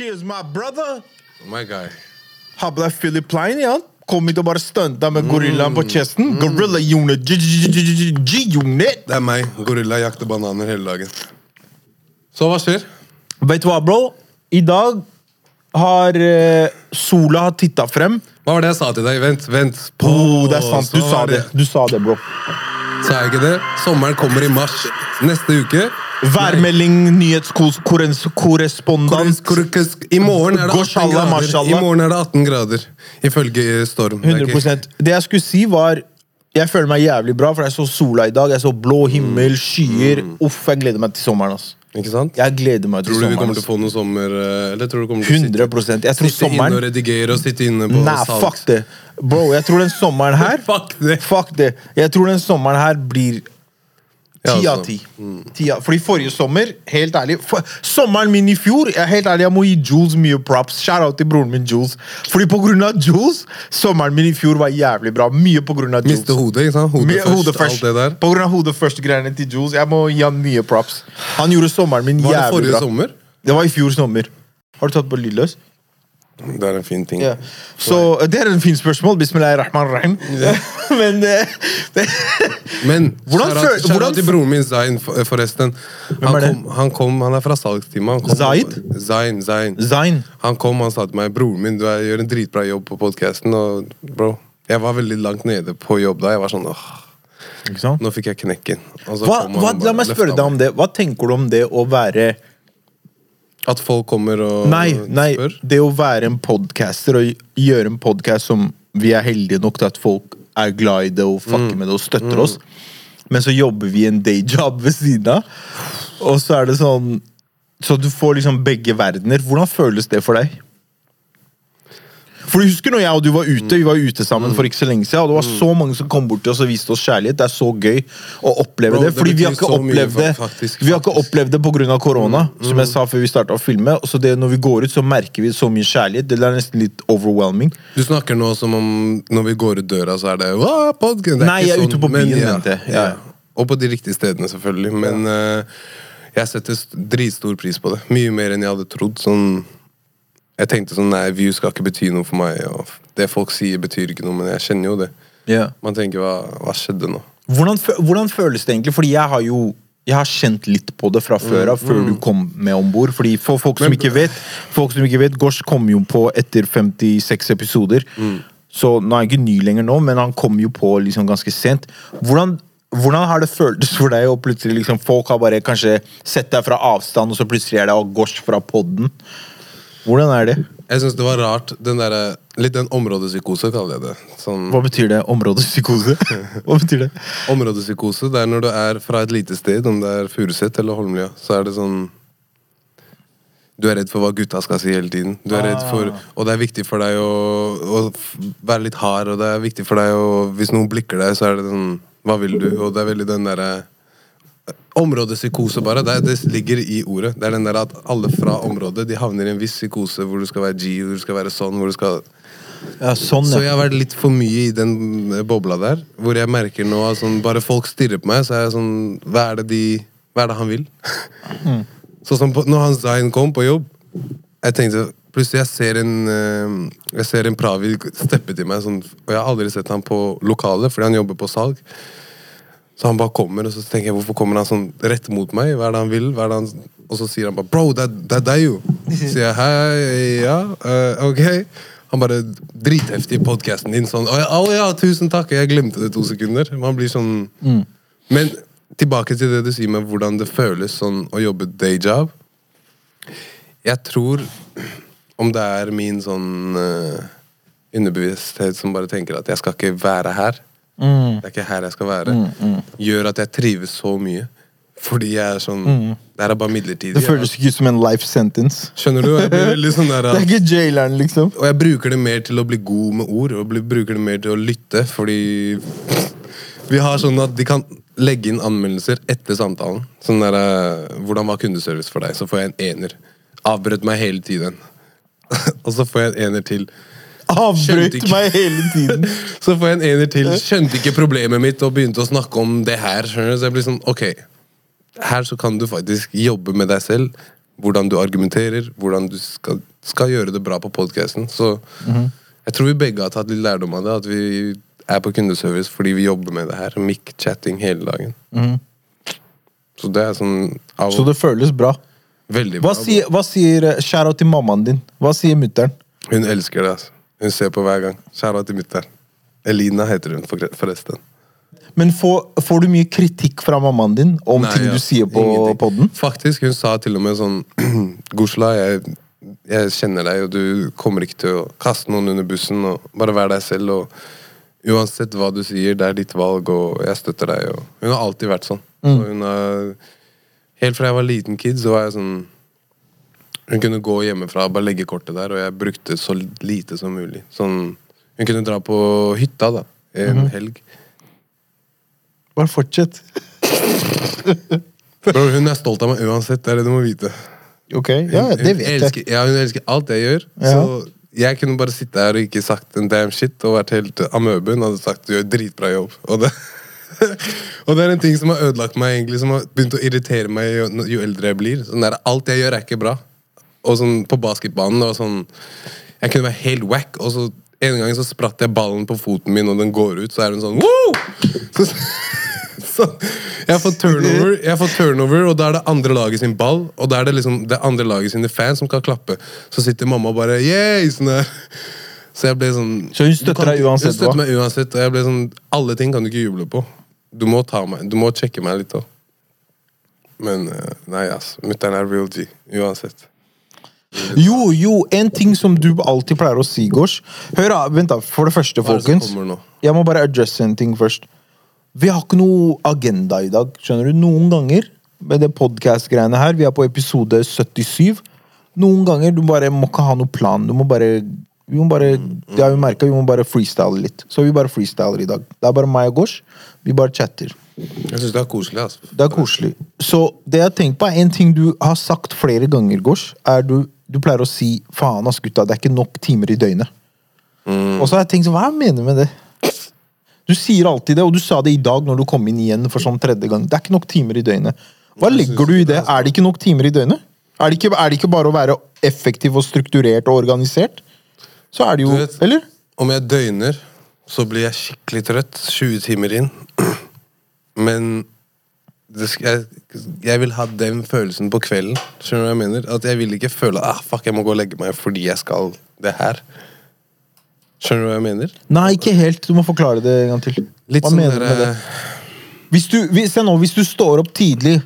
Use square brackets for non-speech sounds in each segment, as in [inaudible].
Cheers, my brother. My guy. Habla på Philip Plein ja. Kom hit og bare stunta med gorillaen på kjesten. Gorilla unit. G-unit. Det er meg. Gorilla jakter bananer hele dagen. Så hva skjer? Vet du hva, bro? I dag har eh, sola titta frem. Hva var det jeg sa til deg? Vent, vent. Oh, det er sant. Du Så sa var det. Du sa det, bro. Sa jeg ikke det? Sommeren kommer i mars. Neste uke Værmelding, nyhetskorrespondent. I morgen er det 18 grader. I morgen er det 18 grader. Ifølge eh, Storm. Det er 100% Det jeg skulle si, var Jeg føler meg jævlig bra, for jeg så sola i dag. Jeg så blå himmel, skyer. Uff, jeg gleder meg til sommeren. ass. Ikke sant? Jeg gleder meg til Tror du vi kommer til å få noe sommer eh, Eller tror du kommer til å sitte, Jeg tror sitte, sitte inne og sommeren redigere og sitte inne på Nei, salt? fuck det. Bro, jeg tror den sommeren her [laughs] Fuck det. Fuck det. Jeg tror den sommeren her blir ti av altså. ti. Fordi forrige sommer, helt ærlig for, Sommeren min i fjor, jeg helt ærlig, jeg må gi Jules mye props. Shout out til broren min Jules. Fordi på grunn av Jules, sommeren min i fjor var jævlig bra. Mye på grunn av Jules. Miste hodet, ikke sant? Hodet først, hodet først. alt det der. På grunn av hodet først-greiene til Jules. Jeg må gi han mye props. Han gjorde sommeren min Var det jævlig forrige bra. sommer? Det var i fjor sommer. Har du tatt på lydløs? Det er en fin ting. Ja. Så eh, det er en fin spørsmål. Bismillahirrahmanirrahim. [laughs] Men eh, det, Men Hvordan føler hvordan til broren min Zain, forresten. Han er det? kom, han kom, han er fra salgsteamet. Han Zaid? Zain, Zain. Zain. Han kom og sa til meg broren min, du er, gjør en dritbra jobb på podkasten. Og bro, jeg var veldig langt nede på jobb da. Jeg var sånn åh, nå fikk jeg knekken. Og så Hva, kom han hva, la meg spørre deg om det. Hva tenker du om det å være At folk kommer og Nei, nei spør? det å være en podcaster og gjøre en podcast som vi er heldige nok til at folk er glad i det og fucker med det og støtter oss, men så jobber vi en dayjob ved siden av, og så er det sånn Så du får liksom begge verdener. Hvordan føles det for deg? For du husker når jeg og du var ute Vi var ute sammen for ikke så lenge siden, og det var så mange som kom bort til oss og viste oss kjærlighet. Det er så gøy å oppleve Bro, det. det Fordi vi har ikke opplevd det faktisk, Vi har ikke opplevd det pga. korona, som jeg sa før vi starta å filme. Så det, når vi går ut, så merker vi så mye kjærlighet. Det er nesten litt overwhelming. Du snakker nå som om når vi går ut døra, så er det! Det er Nei, jeg er sånn, ute på byen, ja, mente jeg. Ja. ja. Og på de riktige stedene, selvfølgelig. Men uh, jeg setter st- dritstor pris på det. Mye mer enn jeg hadde trodd. Sånn, jeg tenkte sånn Nei, view skal ikke bety noe for meg. Det folk sier, betyr ikke noe, men jeg kjenner jo det. Man tenker hva, hva skjedde nå? Hvordan, hvordan føles det egentlig? Fordi jeg har jo jeg har kjent litt på det fra før av, før du kom med om bord. For folk som Men- ikke vet, folk som ikke vet, Gosh kom jo på etter 56 episoder. Så nå er han ikke ny lenger nå, men han kom jo på liksom ganske sent. Hvordan, hvordan har det føltes for deg, og plutselig liksom folk har bare kanskje sett deg fra avstand, og så plutselig er det Gors Gosh fra podden? Hvordan er det? Jeg syns det var rart. Den der, litt den områdepsykose, kaller jeg det. Sånn, Hva betyr det? Områdepsykose? [laughs] Hva betyr det? områdepsykose, det er når du er fra et lite sted, om det er Furuset eller Holmlia, så er det sånn Du er redd for hva gutta skal si hele tiden. Du er redd for, Og det er viktig for deg å, å være litt hard, og det er viktig for deg å Hvis noen blikker deg, så er det sånn Hva vil du? Og det er veldig den derre Områdepsykose, bare. Det, det ligger i ordet. Det er den der at alle fra området de havner i en viss psykose hvor du skal være G, hvor du skal være sånn, hvor du skal Ja, sånn, så jeg har vært litt for mye i den eh, bobla der. Hvor jeg merker nå at sånn, bare folk stirrer på meg, så er jeg sånn Hva er det, de, hva er det han vil? [laughs] Sånn som på, når han Zain kom på jobb, jeg tenkte Plutselig jeg ser en eh, Jeg ser en Pravi steppe til meg, sånn, og jeg har aldri sett han på lokalet, fordi han jobber på salg. Så han bare kommer, og så tenker jeg hvorfor kommer han sånn rett mot meg? Hva er det han vil? Hva er det han... Og så sier han bare 'bro, det er, deg, jo'. Så sier jeg hei, ja, uh, ok. Han bare dritheftig i podkasten din. Sånn 'Å ja, å ja, tusen takk'. Jeg glemte det to sekunder. Man blir sånn Men tilbake til det du sier med hvordan det føles sånn å jobbe day job. Jeg tror om det er min sånn uh, underbevissthet som bare tenker at jeg skal ikke være her. Det er ikke her jeg skal være. Gjør at jeg trives så mye. Fordi jeg er sånn Det her er bare midlertidig. Det føles ikke ut som en life sentence. Skjønner du? Jeg blir sånn der [laughs] Det er ikke jaileren, liksom. Og jeg bruker det mer til å bli god med ord, og bruker det mer til å lytte, fordi vi har sånn at de kan legge inn anmeldelser etter samtalen. Sånn der, eh, Hvordan var kundeservice for deg? Så får jeg en ener. Avbrøt meg hele tiden. [laughs] og så får jeg en ener til. Avbrøt meg hele tiden. [laughs] Så får jeg en ener til. Skjønte ikke problemet mitt og begynte å snakke om det her. skjønner du? Så jeg blir sånn, ok Her så kan du faktisk jobbe med deg selv. Hvordan du argumenterer, hvordan du skal skal gjøre det bra på podkasten. Så jeg tror vi begge har tatt litt lærdom av det. At vi er på kundeservice fordi vi jobber med det her. Mic-chatting hele dagen. Så det er sånn av, Så det føles bra. veldig Hva bra. sier, hva sier eh, Shout-out til mammaen din. Hva sier mutter'n? Hun elsker det. altså. Hun ser på hver gang. Skjæra til mutter'n. Elina heter hun forresten. Men får, får du mye kritikk fra mammaen din om Nei, ting ja, du sier på ingenting. podden? Faktisk, hun sa til og med sånn [clears throat] Gosla, jeg, jeg kjenner deg, og du kommer ikke til å kaste noen under bussen. Og bare vær deg selv. Og uansett hva du sier, det er ditt valg, og jeg støtter deg. Og hun har alltid vært sånn. Mm. Har, helt fra jeg var liten kid, så var jeg sånn Hun kunne gå hjemmefra og bare legge kortet der, og jeg brukte så lite som mulig. Sånn, hun kunne dra på hytta da, en Mhm. helg. Bare fortsett. [laughs] Bro, hun er stolt av meg uansett, det er det du må vite. Ok, ja, det hun vet jeg. elsker, Ja, hun elsker alt jeg gjør. Ja. Så jeg kunne bare sitte her og ikke sagt en damn shit og vært helt amøbe. Hun hadde sagt du gjør dritbra jobb. Og det, [laughs] og det er en ting som har ødelagt meg, egentlig, som har begynt å irritere meg jo, jo eldre jeg blir. Sånn der, alt jeg gjør, er ikke bra. Og sånn på basketbanen og sånn Jeg kunne være helt wack, og så en gang så spratt jeg ballen på foten min, og den går ut, så er hun sånn Woo! Så, [laughs] så jeg får turnover, jeg får turnover, og da er det andre laget sin ball, og da er det liksom det andre laget sine fans som skal klappe. Så sitter mamma og bare Yay! Sånn. Så jeg ble sånn Så hun støtter deg uansett Hun støtter meg uansett, og jeg ble sånn Alle ting kan du ikke juble på. Du må ta meg, du må sjekke meg litt òg. Men eh, nei, ass. Mutter'n er real G. Uansett. Jo, jo, en ting som du alltid pleier å si, Gosh. Hør, da, vent da, for det første, folkens. Jeg må bare adresse en ting først. Vi har ikke noe agenda i dag, skjønner du. Noen ganger med det podcast-greiene her, vi er på episode 77. Noen ganger du bare må ikke ha noe plan. Du må bare vi må bare, det har vi merket, vi må bare freestyle litt. Så vi bare freestyler i dag. Det er bare meg og Gosh. Vi bare chatter. Jeg syns det er koselig. altså. Det er koselig. Så det jeg tenker på er en ting du har sagt flere ganger, Gosh, er du, du pleier å si faen ass gutta, det er ikke nok timer i døgnet. Og så har jeg tenkt sånn, hva er du med det? Du sier alltid det, og du sa det i dag når du kom inn igjen for sånn tredje gang. Det er ikke nok timer i døgnet. Hva legger du i det? Er det ikke nok timer i døgnet? Er det ikke, er det ikke bare å være effektiv og strukturert og organisert? Så er det jo vet- Eller? Om jeg døgner, så blir jeg skikkelig trøtt 20 timer inn. [clears throat] Men jeg, jeg vil ha den følelsen på kvelden. Skjønner du hva jeg mener? At jeg vil ikke føle ah, fuck, jeg må gå og legge meg fordi jeg skal det her. Skjønner du hva jeg mener? Nei, ikke helt. Du må forklare det en gang til. Litt Hva sånn mener du med det? Hvis du, hvis, nå, hvis du står opp tidlig,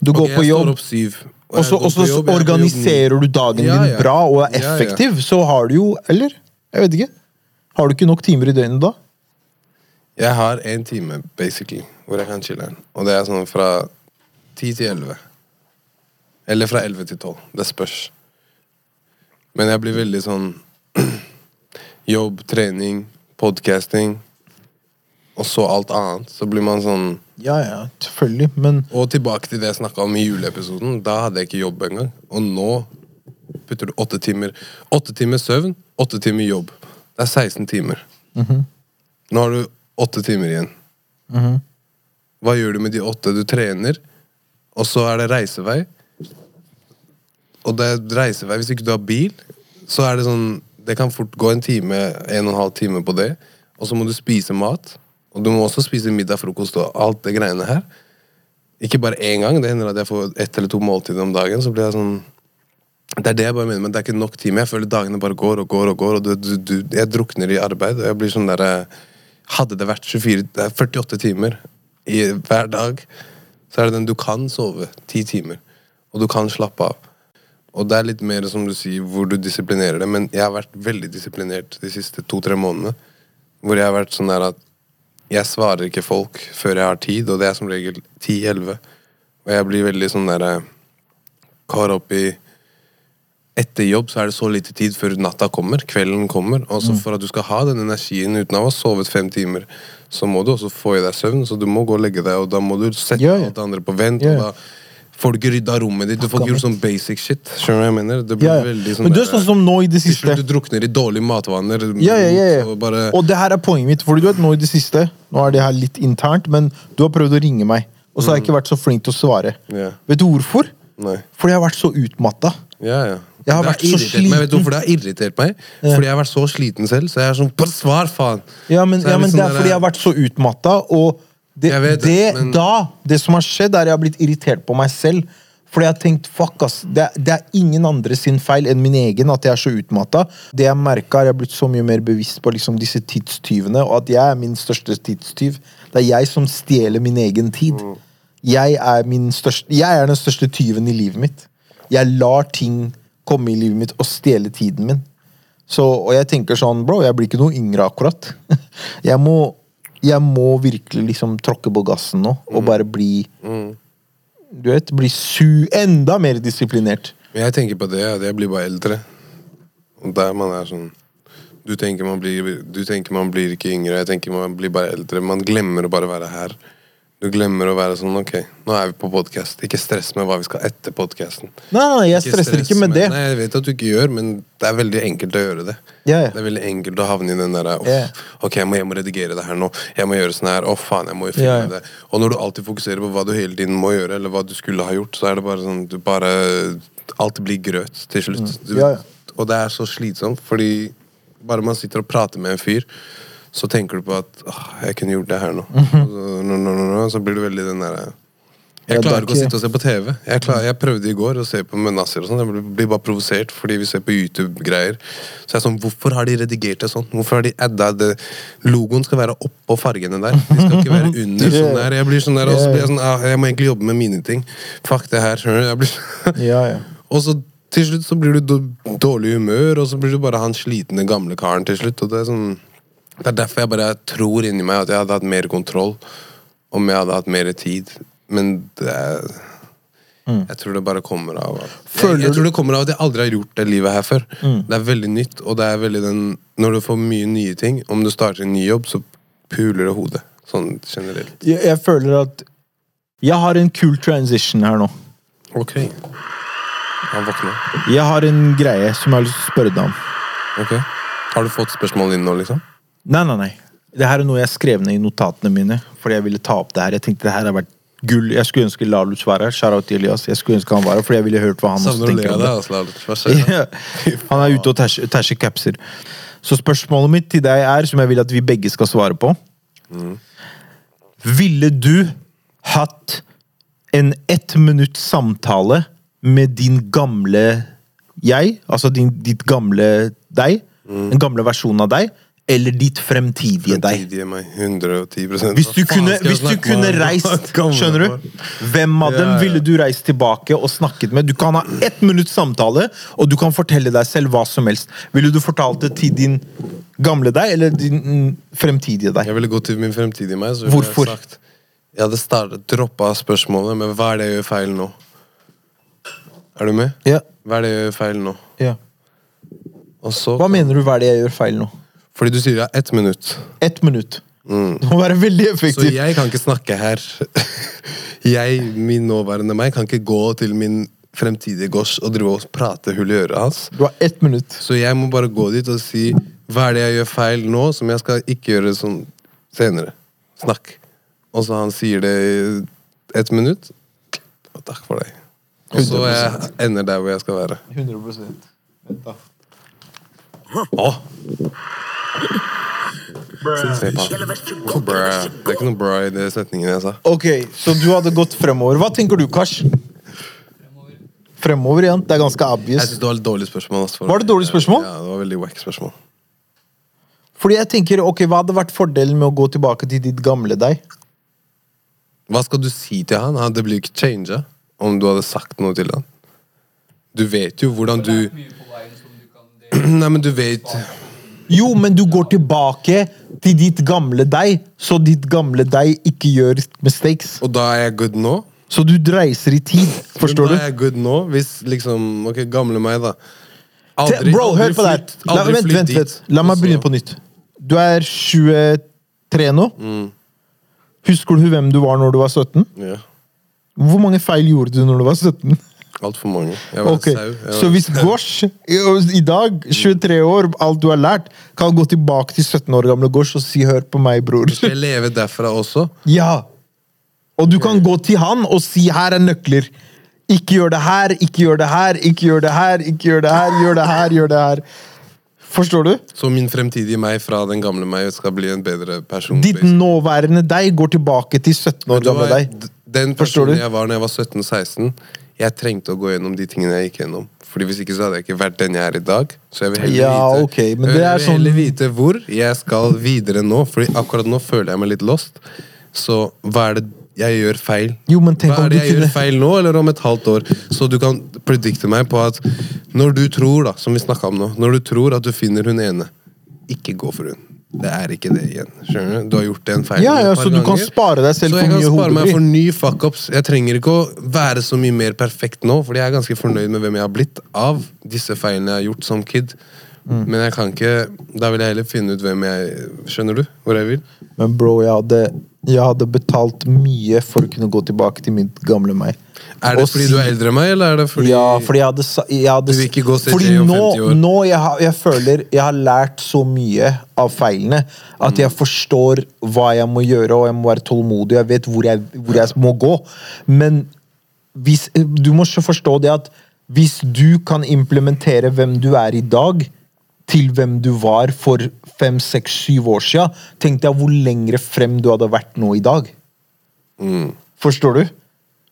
du okay, går på jobb syv. og Og så, og så jobb, er organiserer du dagen Ja, din ja. bra og er Ja, ja. effektiv, så har du jo Eller? Jeg vet ikke. Har du ikke nok timer i døgnet da? Jeg har én time, basically, hvor jeg kan chille. Og det er sånn fra ti til elleve. Eller fra elleve til tolv. Det spørs. Men jeg blir veldig sånn [clears throat] Jobb, trening, podcasting, og så alt annet. Så blir man sånn Ja, ja, selvfølgelig, men Og tilbake til det jeg snakka om i juleepisoden. Da hadde jeg ikke jobb engang. Og nå putter du åtte timer Åtte timer søvn, åtte timer jobb. Det er 16 timer. Nå har du åtte timer igjen. Hva gjør du med de åtte? Du trener, og så er det reisevei. Og det er reisevei Hvis ikke du har bil, så er det sånn Det kan fort gå en time, en og en halv time på det. Og så må du spise mat. Og du må også spise middag, frokost og alt det greiene her. Ikke bare én gang. Det hender at jeg får ett eller to måltider om dagen. Så blir jeg sånn Det er det jeg bare mener, men det er ikke nok time. Jeg føler dagene bare går og går og går, og du, du, du, jeg drukner i arbeid. Og jeg blir sånn derre Hadde det vært 24, det er 48 timer i, hver dag, så er det den du kan sove ti timer. Og du kan slappe av. Og det er litt mer som du sier, hvor du disiplinerer det. Men jeg har vært veldig disiplinert de siste to-tre månedene. Hvor jeg har vært sånn der at jeg svarer ikke folk før jeg har tid, og det er som regel 10-11. Og jeg blir veldig sånn derre Kar opp i Etter jobb så er det så lite tid før natta kommer, kvelden kommer. Og Mm. så for at du skal ha den energien uten å ha sovet fem timer, så må du også få i deg søvn, så du må gå og legge deg, og da må du sette Ja, ja. alt det andre på vent. Og da får du ikke rydda rommet ditt, du får ikke gjort sånn basic shit. Skjønner du hva jeg mener? Det blir ja, ja. veldig sånn Men du er sånn som nå i det siste. du drukner i dårlige matvaner. Ja, ja, ja, ja. Og bare, Og det her er poenget mitt. Fordi du vet, nå i det siste Nå er det her litt internt, men du har prøvd å ringe meg. Og så har jeg ikke vært så flink til å svare. Vet du hvorfor? Nei. Fordi jeg har vært så utmatta. Ja, ja. Jeg har Det vært så sliten. meg. Vet du hvorfor det har irritert meg? Fordi jeg har vært så sliten selv. Så jeg er sånn Bare svar, faen! Ja, men, ja, men sånn det er fordi jeg har vært så utmatta, og det, vet det, men- da Det som har skjedd, er at jeg har blitt irritert på meg selv. Fordi jeg har tenkt fuck, ass. Det, det er ingen andre sin feil enn min egen at jeg er så utmatta. Det jeg merka, er jeg har blitt så mye mer bevisst på liksom disse tidstyvene, og at jeg er min største tidstyv. Det er jeg som stjeler min egen tid. Jeg er, min største, jeg er den største tyven i livet mitt. Jeg lar ting komme i livet mitt og stjele tiden min. Så, og jeg tenker sånn, bro, jeg blir ikke noe yngre akkurat. [laughs] Jeg må, jeg må virkelig liksom tråkke på gassen nå, og bare bli Du vet, bli su enda mer disiplinert. Jeg tenker på det, at jeg blir bare eldre. Og der man er sånn Du tenker man blir, du tenker man blir ikke yngre, jeg tenker man blir bare eldre. Man glemmer å bare være her. Du glemmer å være sånn Ok, nå er vi på podkast. Ikke stress med hva vi skal etter podkasten. Nei, nei, jeg stresser ikke med det. Nei, jeg vet at du ikke gjør, men det er veldig enkelt å gjøre det. Ja, ja. Det er veldig enkelt å havne i den derre. Ok, jeg må, jeg må redigere det her nå. Jeg må gjøre sånn her. Å, faen, jeg må jo filme Ja, det. Og når du alltid fokuserer på hva du hele tiden må gjøre, eller hva du skulle ha gjort, så er det bare sånn Du bare Alt blir grøt til slutt. Du, Mm. Ja, ja. Og det er så slitsomt, fordi bare man sitter og prater med en fyr, så tenker du på at åh, jeg kunne gjort det her nå. Og så, no, no, no, så blir du veldig den derre jeg er klarer ikke å sitte og se på TV. Jeg, klarer, jeg prøvde i går å se på sånn. Jeg blir- blir bare provosert fordi vi ser på YouTube-greier. Så jeg er sånn, Hvorfor har de redigert det sånn? Hvorfor har de adda det? Logoen skal være oppå fargene der. De skal ikke være [laughs] under. sånn der. Jeg blir sånn der, og så blir jeg sånn ah, Jeg må egentlig jobbe med mine ting. Fuck det her. Jeg blir Ja, ja. [laughs] Og så til slutt så blir du dårlig humør, og så blir du bare han slitne gamle karen til slutt. Og det er sånn Det er derfor jeg bare tror inni meg at jeg hadde hatt mer kontroll om jeg hadde hatt mer tid. Men det er Jeg tror det bare kommer av at jeg, jeg tror det kommer av at jeg aldri har gjort det livet her før. Det er veldig nytt, og det er veldig den Når du får mye nye ting, om du starter en ny jobb, så puler det hodet. Sånn generelt. Jeg, jeg føler at Jeg har en kul transition her nå. Ok. Han våkner. Jeg har en greie som jeg har lyst til å spørre deg om. Ok. Har du fått spørsmål inn nå, liksom? Nei, nei, nei. Det her er noe jeg skrev ned i notatene mine. Fordi jeg ville ta opp det her. Jeg tenkte det her har vært gull. Jeg skulle ønske Laluc var her. Til Elias. Jeg skulle ønske han var her, fordi jeg ville hørt hva han også tenker om det, altså? [laughs] Ja. Han er ute og tæsjer capser. Så spørsmålet mitt til deg er, som jeg vil at vi begge skal svare på Ville du hatt en ett minutts samtale med din gamle jeg, altså din, ditt gamle deg, en gamle versjon av deg, eller ditt fremtidige deg? Fremtidige meg. 110 Hvis du kunne, hvis du kunne reist, skjønner du? Hvem av dem ville du reist tilbake og snakket med? Du kan ha ett minutts samtale, og du kan fortelle deg selv hva som helst. Ville du fortalt det til din gamle deg, eller din mm, fremtidige deg? Jeg ville gått til min fremtidige meg. Så Hvorfor? Jeg, sagt, jeg hadde startet, droppa spørsmålet med hva er det jeg gjør feil nå? Er du med? Ja. Hva er det jeg gjør feil nå? ja. Og så Hva mener du hva er det jeg gjør feil nå? Fordi du sier ja, ett minutt. Ett minutt. Det må være veldig Så jeg kan ikke snakke her. [laughs] Jeg, min nåværende meg, kan ikke gå til min fremtidige gosh og drive og prate hull i øret hans. Du har ett minutt. Så jeg må bare gå dit og si hva er det jeg gjør feil nå, som jeg skal ikke gjøre sånn senere. Snakk. Og så han sier det i ett minutt. Og takk for deg. Og så jeg ender der hvor jeg skal være. 100 Vent da. Å! Det er ikke noe bra i det setningen jeg sa. Ok, så du hadde gått fremover. Hva tenker du, Kars? Fremover igjen. Det er ganske Jeg obvious. synes det var et dårlig spørsmål. Altså, Var det dårlig spørsmål? Ja, det var veldig wack spørsmål. Fordi jeg tenker, ok, Hva hadde vært fordelen med å gå tilbake til ditt gamle deg? Hva skal du si til han? Han- Det blir ikke changa om du hadde sagt noe til han. Du vet jo hvordan du. [clears throat] Nei, men du vet Jo, men du går tilbake til ditt gamle deg, så ditt gamle deg ikke gjør mistakes. Og da er jeg good nå? Så du reiser i tid. Forstår du? da er jeg good nå, hvis liksom Ok, gamle meg, da. Aldri, Bro, hør på det her. La, aldri vent, vent, vent. La meg begynne på nytt. Du er 23 nå. Mm. Husker du hvem du var når du var 17? Ja. Hvor mange feil gjorde du når du var 17? Altfor mange. Jeg var okay. sau. Så hvis. Gosh i dag, 23 år, alt du har lært, kan gå tilbake til 17 år gamle Gosh og si 'hør på meg, bror'. Skal jeg leve derfra også? Ja! Og du kan gå til han og si 'her er nøkler'. Ikke gjør det her, ikke gjør det her, ikke gjør det her, ikke gjør det her, gjør det her, gjør det her. Forstår du? Så min fremtidige meg fra den gamle meg skal bli en bedre person. Ditt nåværende deg går tilbake til 17 år gamle deg. Den personen jeg var da jeg var 17-16, jeg trengte å gå gjennom de tingene jeg gikk gjennom. Fordi Hvis ikke så hadde jeg ikke vært den jeg er i dag. Så jeg vil heller, Ja, vite, okay, men jeg det vil sånn- vite hvor jeg skal videre nå. Fordi akkurat nå føler jeg meg litt lost. Så hva er det jeg gjør feil? Jo, hva er det jeg gjør feil nå, eller om et halvt år? Så du kan predikte meg på at når du tror, da, som vi snakka om nå, når du tror at du finner hun ene, ikke gå for hun. Det er ikke det igjen. Skjønner Du Du har gjort en feil. Ja, ja, så du kan spare deg selv så jeg kan spare meg for ny fuckups. Jeg trenger ikke å være så mye mer perfekt nå, fordi jeg er ganske fornøyd med hvem jeg har blitt av disse feilene jeg har gjort som kid. Mm. Men jeg kan ikke Da vil jeg heller finne ut hvem jeg Skjønner du hvor jeg vil? Men bro, jeg hadde, jeg hadde betalt mye for å kunne gå tilbake til mitt gamle meg. Er det fordi si- du er eldre enn meg, eller er det fordi Ja, fordi jeg hadde, jeg hadde Du vil ikke gå og Fordi nå, 50 år? nå jeg, har, jeg føler jeg har lært så mye av feilene at jeg forstår hva jeg må gjøre, og jeg må være tålmodig. Jeg vet hvor jeg, hvor jeg må gå. Men hvis, du må ikke forstå det at hvis du kan implementere hvem du er i dag, til hvem du var for fem, seks, syv år siden, tenk deg hvor lengre frem du hadde vært nå i dag. Forstår du?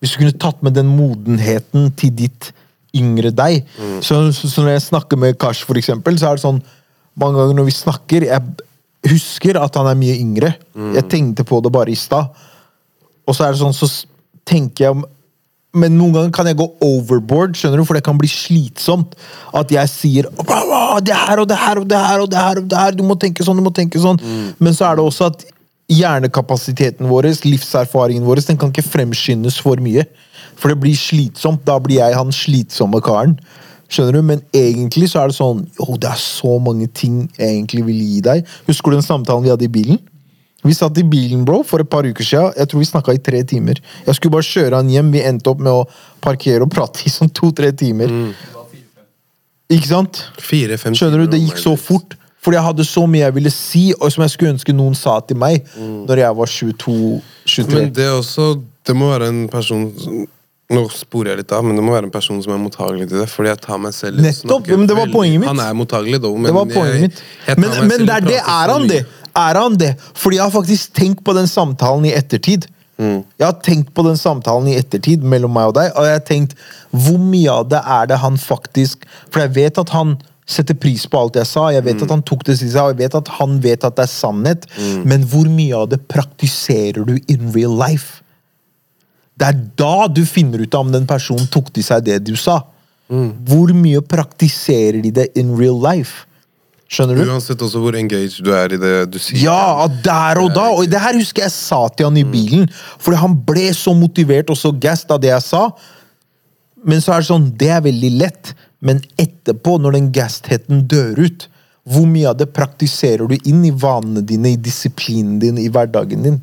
Hvis du kunne tatt med den modenheten til ditt yngre deg. Så, så, så når jeg snakker med Kash, for eksempel, så er det sånn Mange ganger når vi snakker, jeg husker at han er mye yngre. Jeg tenkte på det bare i stad. Og så er det sånn, så tenker jeg om men noen ganger kan jeg gå overboard, skjønner du, for det kan bli slitsomt. At jeg sier «Bra, bra, det her og det her og det her og det her, og det her, du må tenke sånn, du må tenke sånn. Men så er det også at hjernekapasiteten vår, livserfaringen vår, den kan ikke fremskyndes for mye. For det blir slitsomt. Da blir jeg han slitsomme karen. Skjønner du? Men egentlig så er det sånn Jo, det er så mange ting jeg egentlig vil gi deg. Husker du den samtalen vi hadde i bilen? Vi satt i bilen bro, for et par uker siden. Jeg tror vi snakka i tre timer. Jeg skulle bare kjøre han hjem. Vi endte opp med å parkere og prate i sånn to-tre timer. Mm. Ikke sant? Fire-fem Skjønner du? Det gikk så fort. Fordi jeg hadde så mye jeg ville si, og som jeg skulle ønske noen sa til meg Når jeg var 22-23. Men det er også Det må være en person Nå sporer jeg litt av, men det må være en person som er mottagelig til det. Fordi jeg tar meg selv Nettopp, men det var veldig- poenget mitt. Han er mottagelig, da, men Det var poenget jeg, mitt. jeg Men, men der, det er han det? Er han det? Fordi jeg har faktisk tenkt på den samtalen i ettertid. Mm. Jeg har tenkt på den samtalen i ettertid mellom meg og deg, og jeg har tenkt hvor mye av det er det han faktisk For jeg vet at han setter pris på alt jeg sa, jeg Mm. vet at han tok det til seg, og jeg vet at han vet at det er sannhet, Mm. men hvor mye av det praktiserer du in real life? Det er da du finner ut om den personen tok til seg det du sa. Mm. Hvor mye praktiserer de det in real life? Skjønner du? Uansett også hvor engaged du er i det du sier. Ja, der og da! Og det her husker jeg sa til han i bilen. Fordi han ble så motivert og så gassed av det jeg sa. Men så er det sånn, det er veldig lett. Men etterpå, når den gastheten dør ut, hvor mye av det praktiserer du inn i vanene dine, i disiplinen din, i hverdagen din?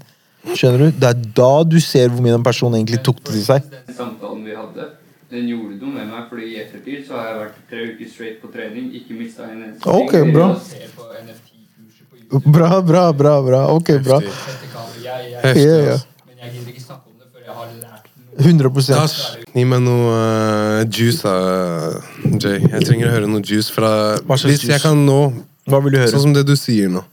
Skjønner du? Det er da du ser hvor mye den personen egentlig tok til seg. Den samtalen vi hadde, den gjorde noe med meg, fordi i ettertid så har jeg vært tre uker straight på trening, ikke mista en eneste ting. bra. Jeg ser på NFT-kurset på YouTube. Bra, bra, bra. bra. Ok, bra. Heftig. Jeg, jeg, ja. Men jeg gidder ikke snakke om det før jeg har lært. 100 Tash, gi meg noe uh, juice, da, Jay. Jeg trenger å høre noe juice fra Hva slags Hvis jeg kan nå Hva vil du høre? Sånn som det du sier nå.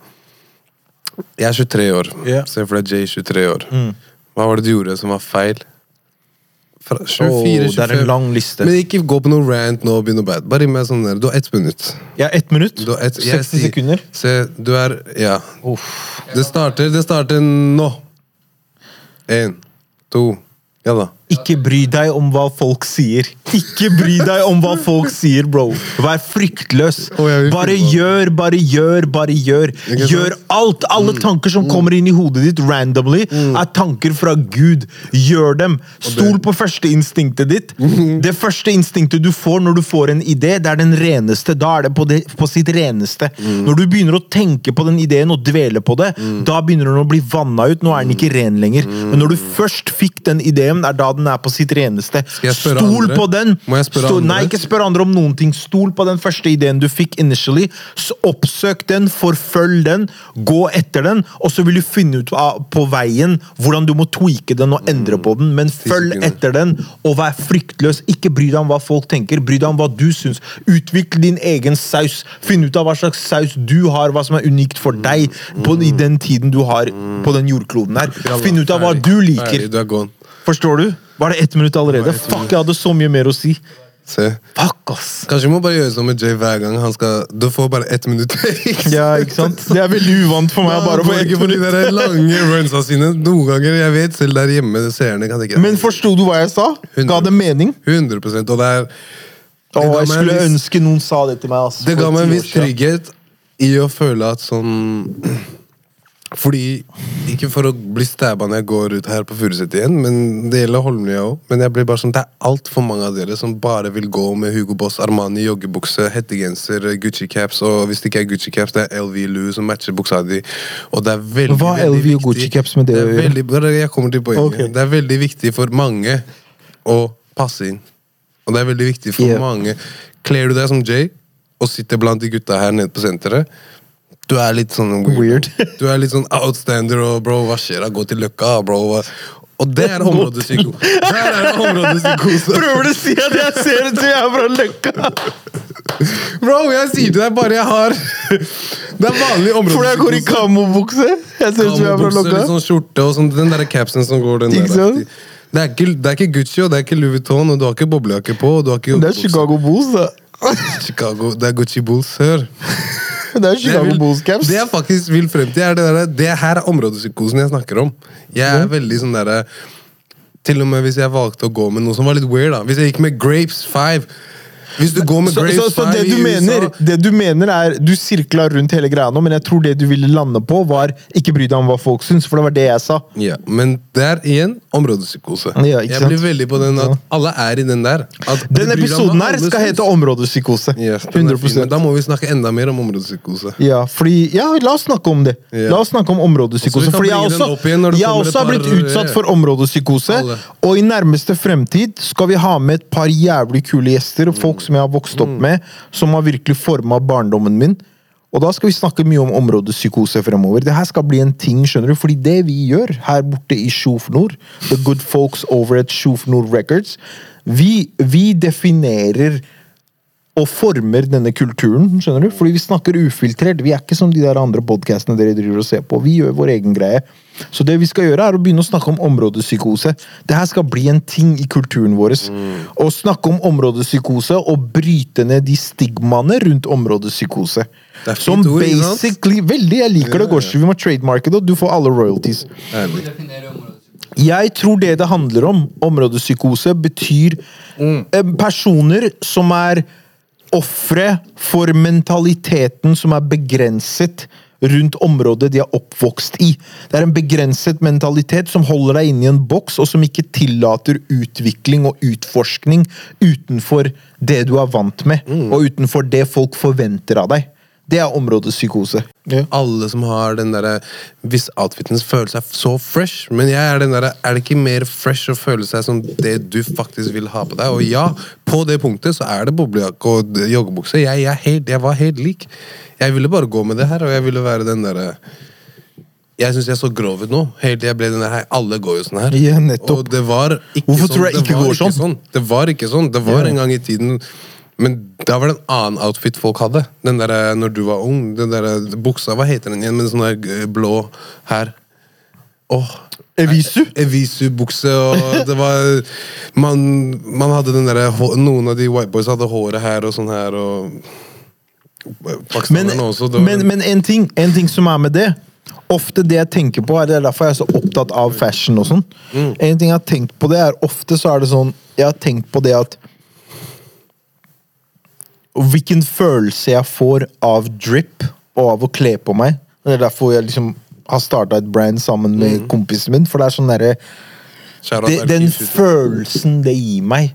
Jeg er 23 år. Yeah. Se for deg Jay 23 år. Mm. Hva var det du gjorde som var feil? Fra 24, Åh, det er en lang liste. Men ikke gå på noe rant nå å bad. Bare gi meg sånn der. Du har ett minutt. Ja, ett minutt. Du har ett- jeg 60 sekunder. Se, du er Ja. Uff. Det starter, det starter nå. Én, to Ja da. Ikke bry deg om hva folk sier. Ikke bry deg om hva folk sier, bro. Vær fryktløs. Bare gjør, bare gjør, bare gjør. Gjør alt. Alle tanker som kommer inn i hodet ditt randomly, er tanker fra Gud. Gjør dem. Stol på førsteinstinktet ditt. [laughs] Det første instinktet du får når du får en idé, det er den reneste. Da er det på, det, på sitt reneste. Når du begynner å tenke på den ideen og dvele på det, da begynner den å bli vanna ut. Nå er den ikke ren lenger. Men når du først fikk den ideen, er da den er på sitt reneste. Stol andre? på den! Må jeg spørre Stol, andre? Nei, ikke spør andre om noen ting. Stol på den første ideen du fikk initially. Så oppsøk den, forfølg den, gå etter den, og så vil du finne ut på veien hvordan du må tweake den og endre på den. Men følg etter den, og vær fryktløs. Ikke bry deg om hva folk tenker, bry deg om hva du syns. Utvikle din egen saus. Finn ut av hva slags saus du har, hva som er unikt for deg på, i den tiden du har på den jordkloden her. Finn ut av hva du liker. Er. Forstår du? Var det ett minutt allerede? Ett Fuck, jeg hadde så mye mer å si. Se. Fuck, ass. Kanskje vi må bare gjøre sånn med Jay hver gang han skal Du får bare ett minutt. [laughs] Ja, ikke sant? Det er veldig uvant for meg. bare å få ikke ett minutt. de der lange runsa sine. Noen ganger, jeg vet selv der hjemme, seerne kan ikke Men forsto du hva jeg sa? Ga det mening? 100% og det er Å, Åh, jeg skulle ønske noen sa det til meg. ass, Det ga meg en viss trygghet i å føle at sånn Fordi Ikke for å bli stæba når jeg går ut her på Furuset igjen, men det gjelder Holmlia òg. Men jeg blir bare sånn, det er altfor mange av dere som bare vil gå med Hugo Boss, Armani, joggebukse, hettegenser, Gucci caps, og hvis det ikke er Gucci caps, det er LV Lou som matcher buksa di. Og det er veldig, Hva er LV og viktig- Gucci caps med det å gjøre? Jeg kommer til poenget. Okay. Det er veldig viktig for mange å passe inn. Og det er veldig viktig for Yeah. mange. Kler du deg som Jay og sitter blant de gutta her nede på senteret, du er litt sånn weird. Weird. Du er litt sånn outstander og bro, hva skjer da? Gå til Løkka, bro. Og det er områdepsyko. [laughs] Der er det områdepsykose. Prøver du å si at jeg ser ut som jeg er fra Løkka? [laughs] Bro, jeg sier til deg bare jeg har [laughs] Det er vanlig Fordi jeg går i kamobukse? Jeg ser ut som jeg er fra Løkka? litt sånn skjorte og sånn, den der capsen som går den der. sant? Det er, ikke, det er ikke Gucci og det er ikke Louis Vuitton, og du har ikke boblejakke på. Og du har ikke Det er. Chicago Bulls, da. Chicago. Det er Gucci Bulls, hør. Det er Chicago Bulls caps. Det jeg faktisk vil frem til, er det der, det her er områdepsykosen jeg snakker om. Jeg er veldig sånn derre Til og med hvis jeg valgte å gå med noe som var litt weird, da. Hvis jeg gikk med Grapes 5 Hvis du går med Så, Grace så, så 5 det du mener, det du mener er Du sirkla rundt hele greia nå, men jeg tror det du ville lande på, var ikke bry deg om hva folk syns, for det var det jeg sa. ja, Men det er igjen områdepsykose. Ja, jeg blir veldig på den at alle er i den der. Om episoden her skal syns. hete områdepsykose. Ja, er fin, 100 men Da må vi snakke enda mer om områdepsykose. Ja, fordi, ja, la oss snakke om det. Ja. La oss snakke om områdepsykose. Fordi jeg også, jeg også har blitt utsatt for områdepsykose. Og i nærmeste fremtid skal vi ha med et par jævlig kule gjester. og Folk som jeg har vokst opp med, som har virkelig forma barndommen min. Og da skal vi snakke mye om områdepsykose fremover. Det her skal bli en ting, skjønner du. Fordi det vi gjør her borte i Sjofnor, The Good Folks over at Sjofnor Records, vi, vi definerer og former denne kulturen. skjønner du? Fordi vi snakker ufiltrert. Vi er ikke som de der andre podcastene dere driver og ser på. Vi gjør vår egen greie. Så det vi skal gjøre, er å begynne å snakke om områdepsykose. Det her skal bli en ting i kulturen vår. Å snakke om områdepsykose og bryte ned de stigmaene rundt områdepsykose. Som ord, basically Veldig, jeg liker det. Gorsi. Vi må trademarke det, og du får alle royalties. Ærlig. Jeg tror det det handler om, områdepsykose, betyr eh, personer som er ofre for mentaliteten som er begrenset rundt området de er oppvokst i. Det er en begrenset mentalitet som holder deg inne i en boks, og som ikke tillater utvikling og utforskning utenfor det du er vant med, og utenfor det folk forventer av deg. Det er området psykose. Ja. Alle som har den derre Hvis outfiten føler seg så fresh, men jeg er den derre Er det ikke mer fresh å føle seg som det du faktisk vil ha på deg? Og ja, på det punktet så er det boblejakke og joggebukse. Jeg, jeg, helt, jeg var helt lik. Jeg ville bare gå med det her, og jeg ville være den derre jeg syns jeg så grov ut nå. Helt til jeg ble den der. Alle går jo sånn her. Ja. Og det var ikke Hvorfor sånn. tror jeg det ikke var går sånn? Det var ikke sånn. Det var Ja. en gang i tiden Men da var det en annen outfit folk hadde. Den der, eh, når du var ung. Den der eh, buksa, hva heter den igjen? Med sånn der eh, blå her. Åh. Evisu? Evisu-bukse, og det var man, man hadde den derre Noen av de white boys hadde håret her og sånn her, og Men, også. var- men, men en, ting, en ting som er med det Ofte det jeg tenker på, er det er derfor jeg er så opptatt av fashion. og sånn. En ting jeg har tenkt på det er Ofte så er det sånn Jeg har tenkt på det at Hvilken følelse jeg får av drip og av å kle på meg. Det er derfor jeg liksom har starta et brand sammen med kompisen min. For det er sånn derre RP den følelsen det gir meg,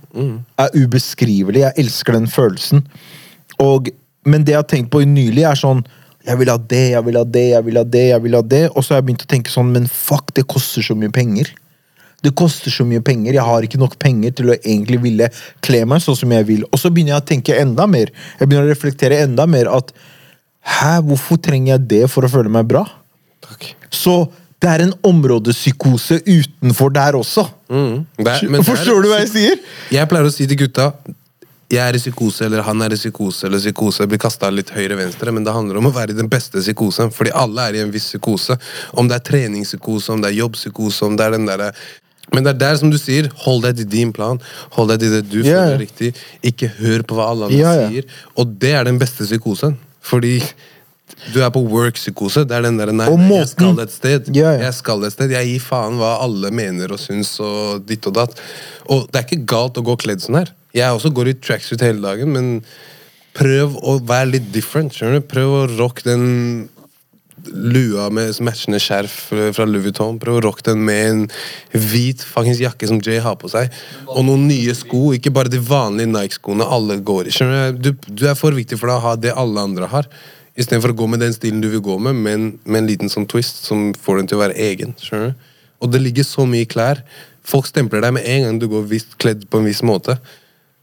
er ubeskrivelig. Jeg elsker den følelsen. Og, men det jeg har tenkt på nylig, er sånn Jeg vil ha det, jeg vil ha det, jeg vil ha det. jeg vil ha det Og så har jeg begynt å tenke sånn Men fuck, det koster så mye penger. Det koster så mye penger. Jeg har ikke nok penger til å egentlig ville kle meg sånn som jeg vil. Og så begynner jeg å tenke enda mer. Jeg begynner å reflektere enda mer at Hæ, hvorfor trenger jeg det for å føle meg bra? Takk. Så det er en områdepsykose utenfor der også. Mm. Det er- men det er- Forstår du hva jeg sier? Jeg pleier å si til gutta jeg er i psykose, eller han er i psykose, eller psykose blir kasta litt høyre-venstre, men det handler om å være i den beste psykosen, fordi alle er i en viss psykose. Om det er treningspsykose, om det er jobbpsykose, om det er den derre men det er der, som du sier, hold deg til din plan. Hold deg til det du yeah. føler er riktig. Ikke hør på hva alle andre yeah, ja. sier. Og det er den beste psykosen. Fordi du er på work-psykose. Det er den der nei, jeg skal et sted. Jeg skal et sted. Jeg gir faen hva alle mener og syns og ditt og datt. Og det er ikke galt å gå kledd sånn her. Jeg også går i tracksuit hele dagen, men prøv å være litt different. skjønner du? Prøv å rocke den lua med matchende skjerf fra Louis Vuitton. Prøv å rocke den med en hvit fuckings jakke som Jay har på seg. Og noen nye sko, ikke bare de vanlige Nike-skoene alle går i. Du Du, er for viktig for deg å ha det alle andre har. Istedenfor å gå med den stilen du vil gå med, men med en liten sånn twist som får den til å være egen. skjønner du? Og det ligger så mye klær. Folk stempler deg med en gang du går visst kledd på en viss måte.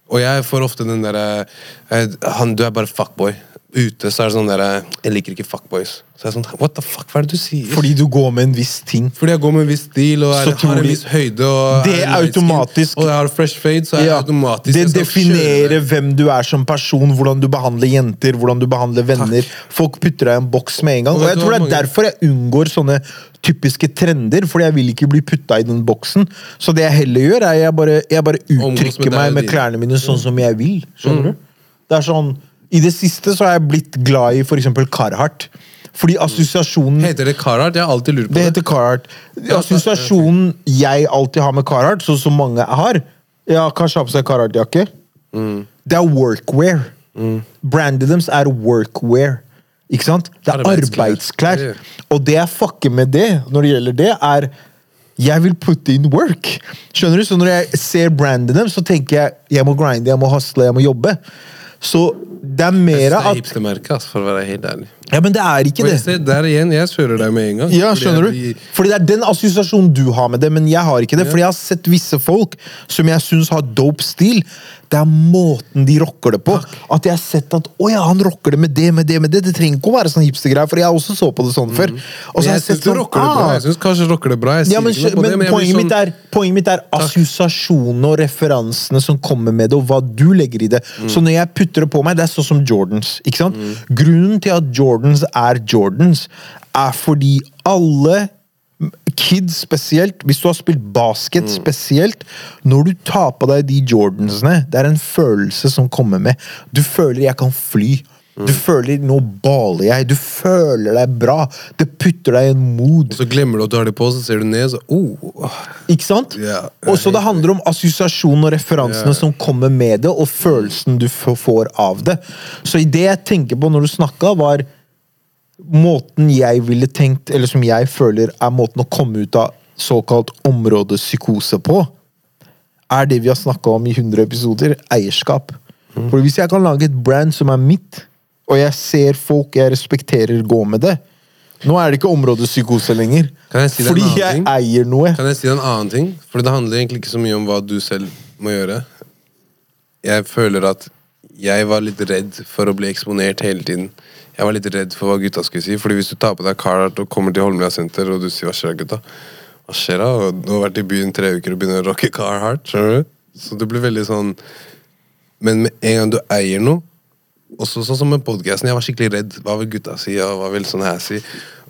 Og jeg får ofte den derre eh, Du er bare fuckboy. Ute så er det sånn derre Jeg liker ikke fuckboys. Så jeg er sånn What the fuck, hva er det du sier? Fordi du går med en viss ting. Fordi jeg går med en viss stil og er, har en viss høyde. Og Det er skin, automatisk- Og jeg har fresh fade, så er Ja, automatisk det definerer kjøre. hvem du er som person, hvordan du behandler jenter, hvordan du behandler venner. Folk putter deg i en boks med en gang. Og jeg tror det er derfor jeg unngår sånne typiske trender, fordi jeg vil ikke bli putta i den boksen. Så det jeg heller gjør, er jeg bare, jeg bare uttrykker meg med klærne mine sånn som jeg vil. Skjønner Mm. du? Det er sånn, I det siste så har jeg blitt glad i f.eks. Carhartt. Fordi assosiasjonen Heter det Carhartt? Jeg har alltid lurt på det det. heter Carhartt. Assosiasjonen jeg alltid har med Carhartt, sånn som mange har Ja, kanskje har på seg Carhartt-jakke. Det er workwear. Brandet deres er workwear. Ikke sant? Det er arbeidsklær. Og det jeg fucker med det, når det gjelder det, er jeg vil putte in work. Skjønner du? Så når jeg ser brandet dem, så tenker jeg jeg må grinde, jeg må hustle, jeg må jobbe. Så det er mer at det er at altså, for å være helt ærlig. Ja, men det er ikke det. ser der igjen, jeg kjører deg med en gang. Ja, skjønner fordi du? Fordi det er den assosiasjonen du har med det, men jeg har ikke det. Fordi jeg har sett visse folk som jeg syns har dope stil. Det er måten de rocker det på. At jeg har sett at å ja, han rocker det med det, med det, med det. Det trenger ikke å være sånn hipstergreier, for jeg også så på det sånn før. Og så jeg jeg syns sånn rocker det bra. ah, Jeg kanskje rocker det bra. Ja, men, men, det, men blir poenget, mitt sånn- er, poenget mitt er assosiasjonene og referansene som kommer med det, og hva du legger i det. Mm. Så når jeg putter det på meg, det er sånn som Jordans. ikke sant? Grunnen til at Jordans er Jordans, er fordi alle kids spesielt, hvis du har spilt basket Mm. spesielt, når du tar på deg de Jordansene, det er en følelse som kommer med. Du føler 'jeg kan fly'. Mm. Du føler 'nå baler jeg'. Du føler deg bra. Det putter deg i en mood. Så glemmer du at du har det på, så ser du ned, så oh. Ikke sant? Yeah, og så det handler om assosiasjonen og referansene yeah. som kommer med det, og følelsen du får av det. Så i det jeg tenker på når du snakka, var måten jeg ville tenkt, eller som jeg føler er måten å komme ut av såkalt områdepsykose på, er det vi har snakka om i 100 episoder eierskap. Mm. For hvis jeg kan lage et brand som er mitt, og jeg ser folk jeg respekterer gå med det Nå er det ikke områdepsykose lenger. Kan jeg si fordi jeg ting? eier noe. Kan jeg si en annen ting? For det handler egentlig ikke så mye om hva du selv må gjøre. Jeg føler at jeg var litt redd for å bli eksponert hele tiden. Jeg var litt redd for hva gutta skulle si. Fordi hvis du tar på deg Carhartt og kommer til Holmlia senter og du sier 'hva skjer, gutta'? Hva skjer da? Du har vært i byen tre uker og begynner å rocke Carhartt. skjønner du? Så det blir veldig sånn Men med en gang du eier noe også sånn som med podcasten, Jeg var skikkelig redd. Hva vil gutta si? og hva vil sånn her si?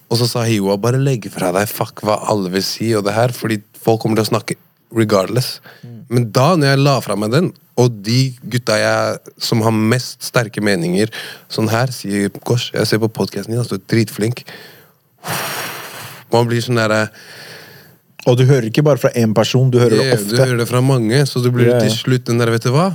Og så sa Hiwa bare legg fra deg fuck hva alle vil si, og det her, fordi folk kommer til å snakke regardless. Men da, når jeg la fra meg den, og de gutta jeg, som har mest sterke meninger, sånn her, sier Gosh, jeg ser på podkasten din, altså, du er dritflink. Man blir sånn derre Og du hører ikke bare fra én person, du hører det det Du hører det fra mange, så du blir til slutt den der, vet du hva?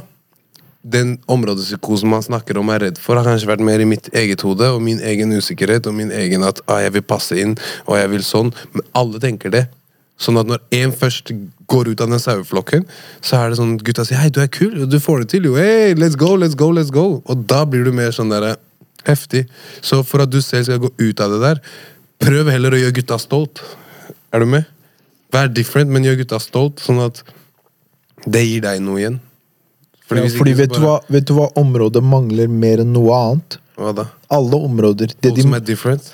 Den områdepsykosen man snakker om er redd for, har kanskje vært mer i mitt eget hode, og min egen usikkerhet, og min egen at ah, jeg vil passe inn, og jeg vil sånn. Men alle tenker det. Sånn at når én først går ut av den saueflokken, så er det sånn gutta sier 'hei, du er kul, du får det til', jo. Hey, let's go, let's go, let's go. Og da blir du mer sånn derre heftig. Så for at du selv skal gå ut av det der, prøv heller å gjøre gutta stolt. Er du med? Vær different, men gjør gutta stolt, sånn at det gir deg noe igjen. Fordi, ja, fordi vet, bare... du hva, vet du hva området mangler mer enn noe annet? Hva da? Alle områder. Det Folk de, som er different?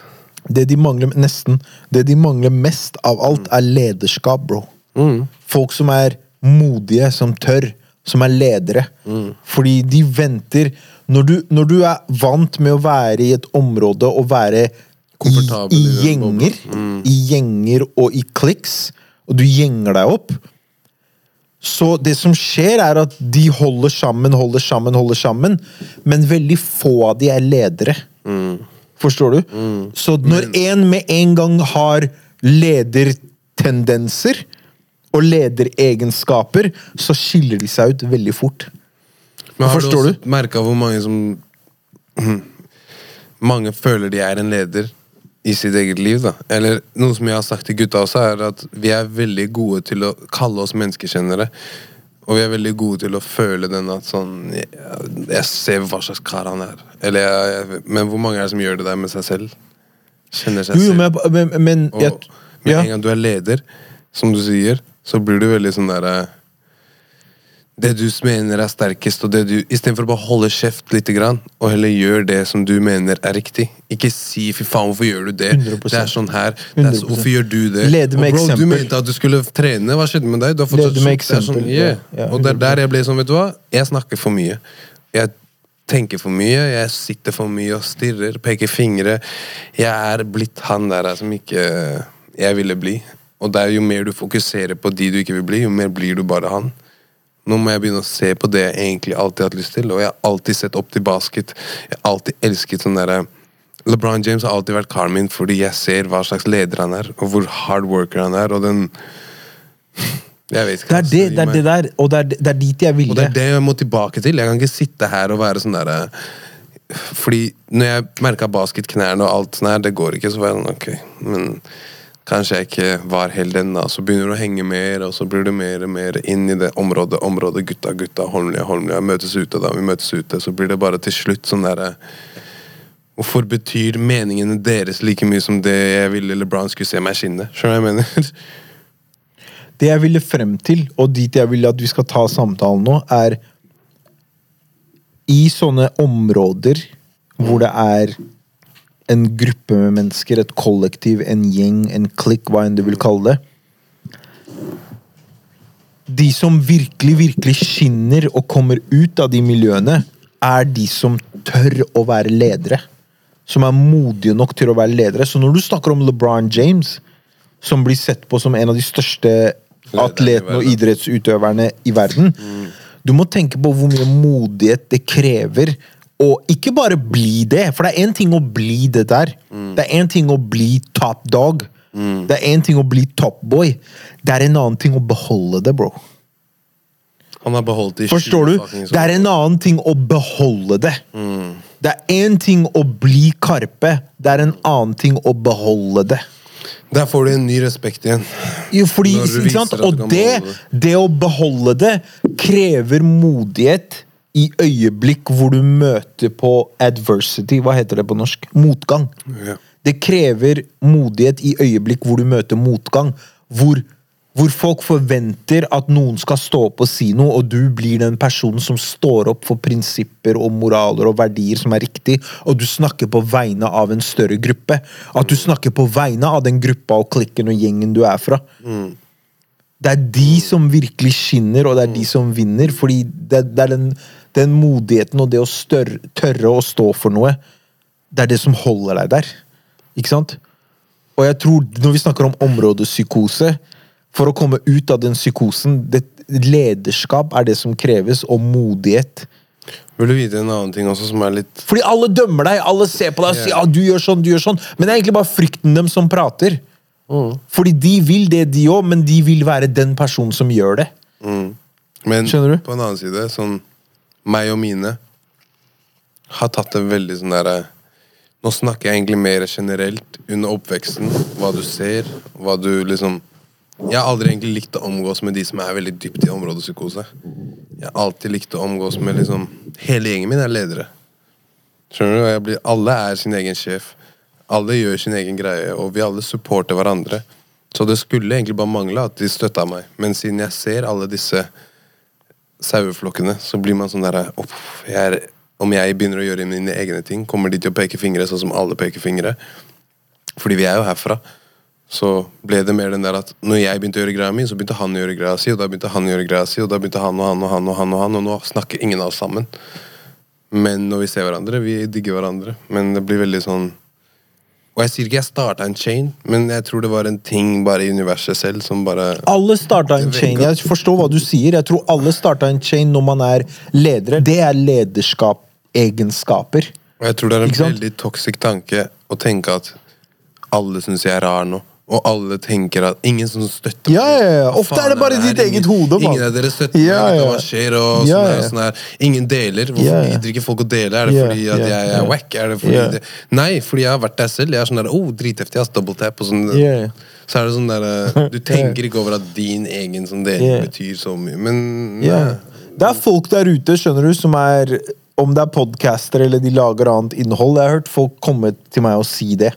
det de mangler nesten Det de mangler mest av alt, er lederskap, bro. Mm. Folk som er modige, som tør, som er ledere. Mm. Fordi de venter når du, når du er vant med å være i et område og være i, i i gjenger, mm. i gjenger og i kliks, og du gjenger deg opp Så det som skjer, er at de holder sammen, holder sammen, holder sammen, men veldig få av de er ledere. Forstår du? Så når en med en gang har ledertendenser og lederegenskaper, så skiller de seg ut veldig fort. Men har Forstår du også merka hvor mange som [clears throat] Mange føler de er en leder i sitt eget liv, da. Eller noe som jeg har sagt til gutta også, er at vi er veldig gode til å kalle oss menneskekjennere. Og vi er veldig gode til å føle den at sånn Jeg, jeg ser hva slags kar han er. Eller jeg, jeg, Men hvor mange er det som gjør det der med seg selv? Kjenner seg Jo, selv. men, men, men Og med ja. en gang du er leder, som du sier, så blir du veldig sånn derre Det du mener er sterkest, og det du Istedenfor å bare holde kjeft lite grann, og heller gjør det som du mener er riktig. Ikke si 'fy faen, hvorfor gjør du det'? 100%. Det er sånn her. Det er så, hvorfor gjør du det? Lede med bro, du mente at du skulle trene. Hva skjedde med deg? Du har fått Lede med er eksempel, Sånn, yeah. ja. Ja, og det er der jeg ble sånn, vet du hva? Jeg snakker for mye. Jeg tenker for mye, jeg sitter for mye og stirrer, peker fingre. Jeg er blitt han der som ikke jeg ville bli. Og det er jo mer du fokuserer på de du ikke vil bli, jo mer blir du bare han. Nå må jeg begynne å se på det jeg egentlig alltid har hatt lyst til, og jeg har alltid sett opp til basket. Jeg har alltid elsket sånn derre LeBron James har alltid vært karen min fordi jeg ser hva slags leder han er, og hvor hard worker han er, og den Jeg vet ikke. Det er ass, det, det er det der, og det er, det er dit jeg og det er det jeg må tilbake til. Jeg kan ikke sitte her og være sånn derre Fordi når jeg merka basketknærne og alt sånn her, det går ikke, så var jeg sånn ok, men kanskje jeg ikke var helt den, da. Så begynner du å henge mer, og så blir du mer og mer inn i det området. Området gutta, gutta, Holmlia, Holmlia. Møtes ute, da. Vi møtes ute. Så blir det bare til slutt sånn derre Hvorfor betyr meningene deres like mye som det jeg ville LeBron skulle se meg skinne? Skjønner du hva jeg mener? [laughs] Det jeg ville frem til, og dit jeg vil at vi skal ta samtalen nå, er I sånne områder hvor det er en gruppe med mennesker, et kollektiv, en gjeng, en klikk, hva enn du vil kalle det De som virkelig, virkelig skinner og kommer ut av de miljøene, er de som tør å være ledere. Som er modige nok til å være ledere. Så når du snakker om LeBron James, som blir sett på som en av de største atletene og idrettsutøverne i verden. Du må tenke på hvor mye modighet det krever. Og ikke bare bli det, for det er én ting å bli det der. Det er én ting å bli top dog. Det er én ting å bli top boy. Det er en annen ting å beholde det, bro. Han har beholdt det i Forstår du? Det er en annen ting å beholde det. Det er én ting å bli Karpe, det er en annen ting å beholde det. Der får du en ny respekt igjen. Jo, fordi? Og det. det å beholde det krever modighet i øyeblikk hvor du møter på adversity. Hva heter det på norsk? Motgang. Ja. Det krever modighet i øyeblikk hvor du møter motgang. Hvor, hvor folk forventer at noen skal stå opp og si noe, og du blir den personen som står opp for prinsipper og moraler og verdier som er riktig, og du snakker på vegne av en større gruppe. At du snakker på vegne av den gruppa og klikken og gjengen du er fra. Det er de som virkelig skinner, og det er de som vinner. Fordi det, det er den, den modigheten og det å større, tørre å stå for noe, det er det som holder deg der. Ikke sant? Og jeg tror, når vi snakker om områdepsykose, for å komme ut av den psykosen, det, lederskap er det som kreves, og modighet. Vil du vite en annen ting også som er litt Fordi alle dømmer deg, alle ser på deg og sier ja, du gjør sånn, du gjør sånn. Men det er egentlig bare frykten dem som prater. Fordi de vil det, de òg, men de vil være den personen som gjør det. Men Skjønner du? på en annen side, sånn meg og mine har tatt det veldig sånn derre Nå snakker jeg egentlig mer generelt under oppveksten. Hva du ser, hva du liksom Jeg har aldri egentlig likt å omgås med de som er veldig dypt i områdepsykose. Jeg har alltid likt å omgås med liksom Hele gjengen min er ledere. Skjønner du? Blir, alle er sin egen sjef. Alle gjør sin egen greie, og vi alle supporter hverandre. Så det skulle egentlig bare mangle at de støtta meg. Men siden jeg ser alle disse saueflokkene, så blir man sånn derre «Uff, jeg er- Om jeg begynner å gjøre mine egne ting, kommer de til å peke fingre sånn som alle peker fingre. Fordi vi er jo herfra. Så ble det mer den der at når jeg begynte å gjøre greia mi, så begynte han å gjøre greia si, og da begynte han å gjøre greia si, og da begynte han og han og han og han, og han, og nå snakker ingen av oss sammen. Men når vi ser hverandre, vi digger hverandre. Men det blir veldig sånn Og jeg sier ikke jeg starta en chain, men jeg tror det var en ting bare i universet selv som bare Alle starta en chain. jeg. Forstår hva du sier. Jeg tror alle starta en chain når man er ledere. Det er lederskap-egenskaper. Og jeg tror det er en veldig toxic tanke å tenke at alle syns jeg er rar nå. Og alle tenker at Ingen som støtter Ja, ja, ja. Ofte er det bare her? ditt eget hode. Ingen av dere støtter Ja, ja. Hva skjer? Og Ja, sånn ja. og sånn. Ingen deler. Hvorfor Ja, gidder ikke folk å dele? Er det fordi at jeg er wack? Er det fordi det... Nei, fordi jeg har vært der selv. Jeg er sånn der, oh, dritheftig, ass, double tap og sånn. Så er det sånn der [laughs] eh, Du tenker ikke over at din egen som deling Ja. betyr så mye. Men Ja. Det er folk der ute, skjønner du, som er Om det er podcaster eller de lager annet innhold. Jeg har hørt folk komme til meg og si det.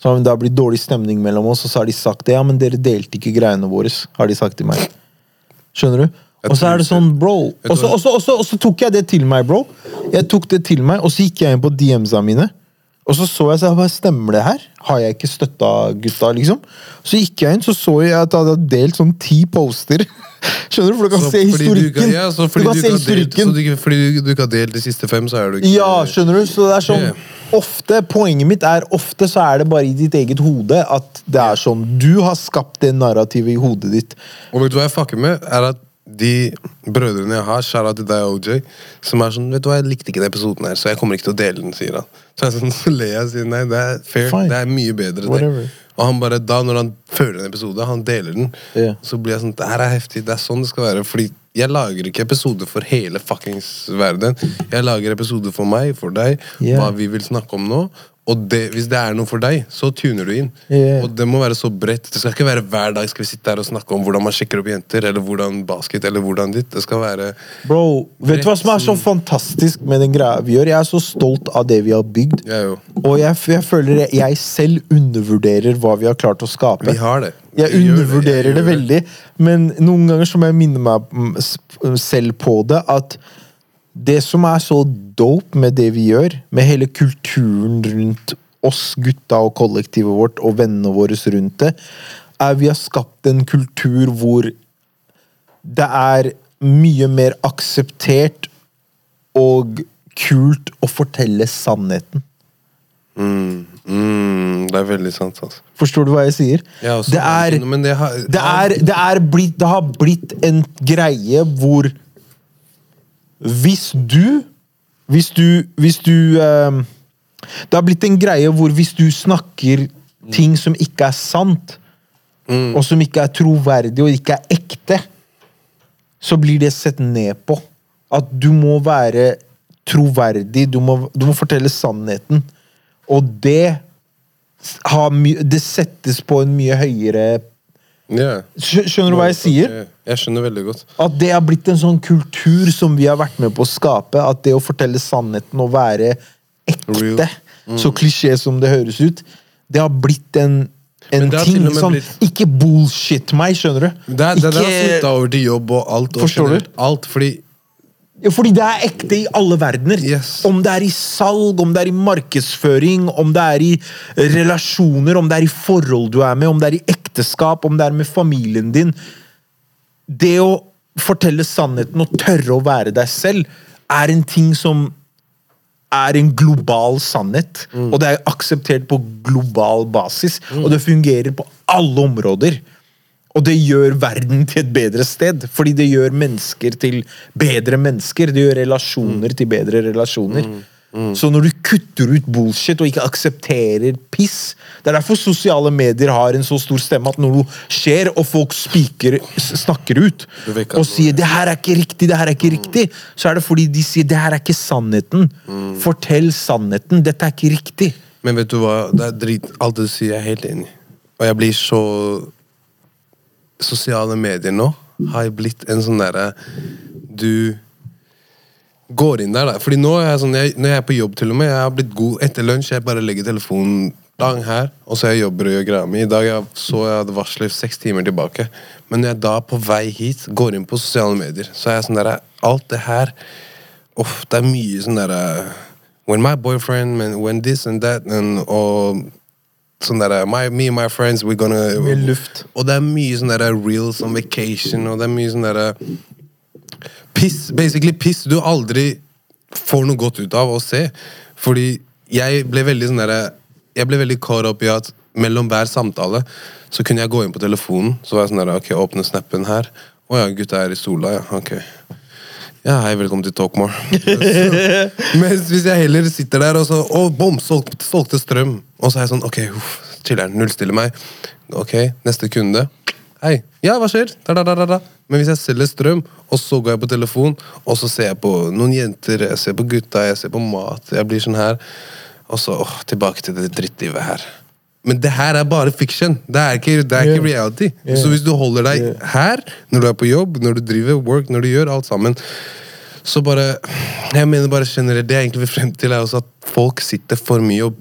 Så Det har blitt dårlig stemning mellom oss, og så har de sagt det. Ja, men dere delte ikke greiene våre, har de sagt til meg. Skjønner du? Og så er det sånn, bro Og så tok jeg det til meg, bro. Jeg tok det til meg, og så gikk jeg inn på DMs-a mine. Og så så jeg så jeg bare, Stemmer det her? Har jeg ikke støtta gutta, liksom? Så gikk jeg inn, så så jeg at jeg hadde delt sånn ti poster. [laughs] Skjønner du? For du kan Så se du historikken. Ja, så fordi du du se ikke har delt- så du fordi du ikke har delt de siste fem, så er du ikke Ja, skjønner du? Så det er sånn yeah. Ofte, Poenget mitt er ofte så er det bare i ditt eget hode at det er sånn Du har skapt det narrativet i hodet ditt. Og vet du hva jeg fucker med? Er at de brødrene jeg har, shout out til deg, OJ, som er sånn Vet du hva, jeg likte ikke den episoden her, så jeg kommer ikke til å dele den, sier han. Så jeg sånn, [laughs] så ler jeg og sier nei, det er fair. Fine. Det er mye bedre. Det. Og han bare, da når han føler en episode, han deler den, yeah. så blir jeg sånn Det her er heftig. Det er sånn det skal være. Fordi jeg lager ikke episoder for hele fuckings verden. Jeg lager episoder for meg, for deg, yeah. hva vi vil snakke om nå. Og det, hvis det er noe for deg, så tuner du inn. Yeah. Og det må være så bredt. Det skal ikke være hver dag skal vi sitte her og snakke om hvordan man sjekker opp jenter, eller hvordan basket, eller hvordan ditt. Det skal være Bro, vet du hva som er så fantastisk med den greia vi gjør? Jeg er så stolt av det vi har bygd. Jeg jo. Og jeg, jeg føler jeg, jeg selv undervurderer hva vi har klart å skape. Vi har det. Jeg undervurderer Jeg det veldig, men noen ganger så må jeg minne meg selv på det at det som er så dope med det vi gjør, med hele kulturen rundt oss gutta og kollektivet vårt og vennene våre rundt det, er vi har skapt en kultur hvor det er mye mer akseptert og kult å fortelle sannheten. Mm, mm, det er veldig sant, altså. Forstår du hva jeg sier? Ja, det er det har, det, er, det, er blitt, det har blitt en greie hvor Hvis du Hvis du Hvis du ehm, Det har blitt en greie hvor hvis du snakker ting som ikke er sant, Mm. og som ikke er troverdig og ikke er ekte, så blir det sett ned på. At du må være troverdig, du må, du må fortelle sannheten. Og det har Det settes på en mye høyere Skjø- Skjønner du hva jeg sier? Jeg skjønner veldig godt. At det har blitt en sånn kultur som vi har vært med på å skape. At det å fortelle sannheten og være ekte, Mm. så klisjé som det høres ut, det har blitt en, en ting sånn blitt- Ikke bullshit meg, skjønner du? Det, er- det, det har smitta over til jobb og alt. Og du? Alt, fordi fordi det er ekte i alle verdener. Yes. Om det er i salg, om det er i markedsføring, om det er i relasjoner, om det er i forhold du er med, om det er i ekteskap, om det er med familien din. Det å fortelle sannheten og tørre å være deg selv, er en ting som er en global sannhet. Og det er akseptert på global basis. Og det fungerer på alle områder. Og det gjør verden til et bedre sted, fordi det gjør mennesker til bedre mennesker. Det gjør relasjoner til bedre relasjoner. Så når du kutter ut bullshit og ikke aksepterer piss Det er derfor sosiale medier har en så stor stemme at når noe skjer, og folk spiker, snakker ut og sier 'det her er ikke riktig', det her er ikke riktig, så er det fordi de sier 'det her er ikke sannheten'. Fortell sannheten. Dette er ikke riktig. Men vet du hva, det er drit Alt det du sier, jeg er helt enig. Og jeg blir så Sosiale medier nå har blitt en sånn derre Du går inn der, da. Fordi nå er jeg sånn jeg, Når jeg er på jobb, til og med, jeg har blitt god etter lunsj. Jeg bare legger telefonen lang her, og så jeg jobber og gjør greia mi. I dag jeg så jeg hadde varsler seks timer tilbake. Men når jeg da på vei hit går inn på sosiale medier, så er jeg sånn der Alt det her Uff, det er mye sånn derre When my boyfriend, when, when this and that, and, og sånn derre Me and my friends, we're gonna Mye luft. Og det er mye sånn derre reels on vacation, og det er mye sånn derre Piss. Basically piss du aldri får noe godt ut av å se. Fordi jeg ble veldig sånn derre Jeg ble veldig caught up i at mellom hver samtale så kunne jeg gå inn på telefonen, så var jeg sånn der, ok, åpne snappen her. Å ja, gutta er i sola, ja. Ok. Ja, hei, velkommen til Talkmore. [laughs] Mens hvis jeg heller sitter der og så Å, bom, solgte, solgte strøm. Og så er jeg sånn, ok, uff, chiller'n, nullstiller meg. Ok, neste kunde. Hei. Ja, hva skjer? Da, da, da. Men hvis jeg selger strøm, og så går jeg på telefon, og så ser jeg på noen jenter, jeg ser på gutta, jeg ser på mat, jeg blir sånn her. Og så åh, tilbake til det drittlivet her. Men det her er bare fiction. Det er ikke, det er ikke reality. Yeah. Så hvis du holder deg her, når du er på jobb, når du driver work, når du gjør alt sammen, så bare Jeg mener bare generelt, det jeg egentlig vil frem til, er også at folk sitter for mye og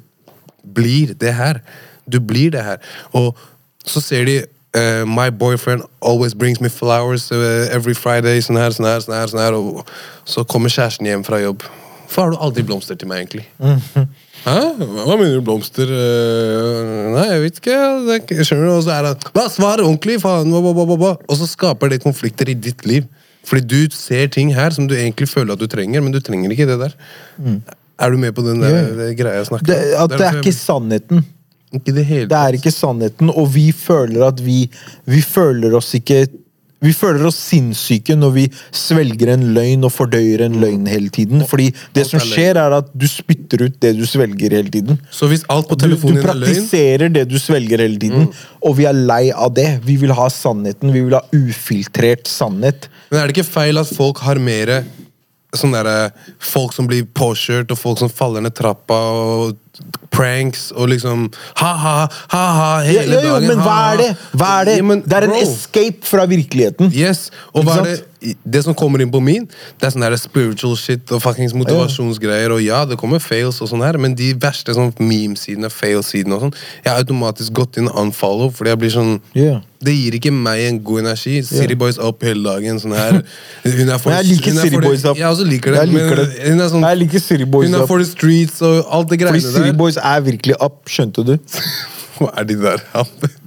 blir det her. Du blir det her. Og så ser de eh, My boyfriend always brings me flowers uh, every Friday. Sånn her, sånn her, sånn her, sånn her. Og så kommer kjæresten hjem fra jobb. Hvorfor har du aldri blomster til meg, egentlig? [laughs] Hæ? Hva mener du blomster? Uh, nei, jeg vet ikke. Er skjønner du? Og så er han Hva, svar ordentlig, faen! Og så skaper det konflikter i ditt liv. Fordi du ser ting her som du egentlig føler at du trenger, men du trenger ikke det der. Er du med på den der, Yeah. greia jeg snakker Det, om? at det er ikke sannheten. Ikke det hele Det er ikke sannheten, og vi føler at vi Vi føler oss ikke Vi føler oss sinnssyke når vi svelger en løgn og fordøyer en løgn hele tiden. Fordi det som er skjer, er at du spytter ut det du svelger hele tiden. Så hvis alt på Du, du telefonen er løgn praktiserer det du svelger hele tiden, og vi er lei av det. Vi vil ha sannheten. Vi vil ha ufiltrert sannhet. Men er det ikke feil at folk har mer sånn derre Folk som blir påkjørt, og folk som faller ned trappa, og pranks, og liksom ha-ha, ha-ha hele ja, ja, dagen. men hva er det? Hva er det? Ja, men, det er en bro, escape fra virkeligheten. Yes, og hva er det, det som kommer inn på min, det er sånn her spiritual shit og fuckings motivasjonsgreier. Og ja, det kommer fails, og sånn her men de verste sånn meme-sidene, fail-sidene og sånn, jeg har automatisk gått inn og unfollow, fordi jeg blir sånn yeah. Det gir ikke meg en god energi. City Boys up hele dagen. sånn her Hun er for, jeg liker er City Boys Up. Jeg også liker det. Jeg liker men. Hun er sånn, Jeg liker City Boys Hun er for the streets og alt det greiene greiene City. Boys er virkelig up, skjønte du? [laughs] Hva er de der?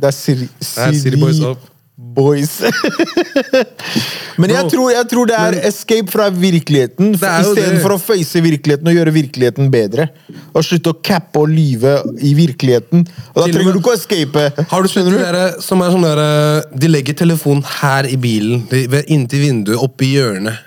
Det er Siri, City Boys up. Boys. [laughs] Men jeg Bro, tror, jeg tror det er men- escape fra virkeligheten, Det er jo det. istedenfor å face virkeligheten og gjøre virkeligheten bedre. Og slutte å cappe og lyve i virkeligheten. Og da Til og trenger med- du ikke å escape. Har du sett de der, som er sånn der, De legger telefonen her i bilen, de- ved- inntil vinduet, oppi hjørnet.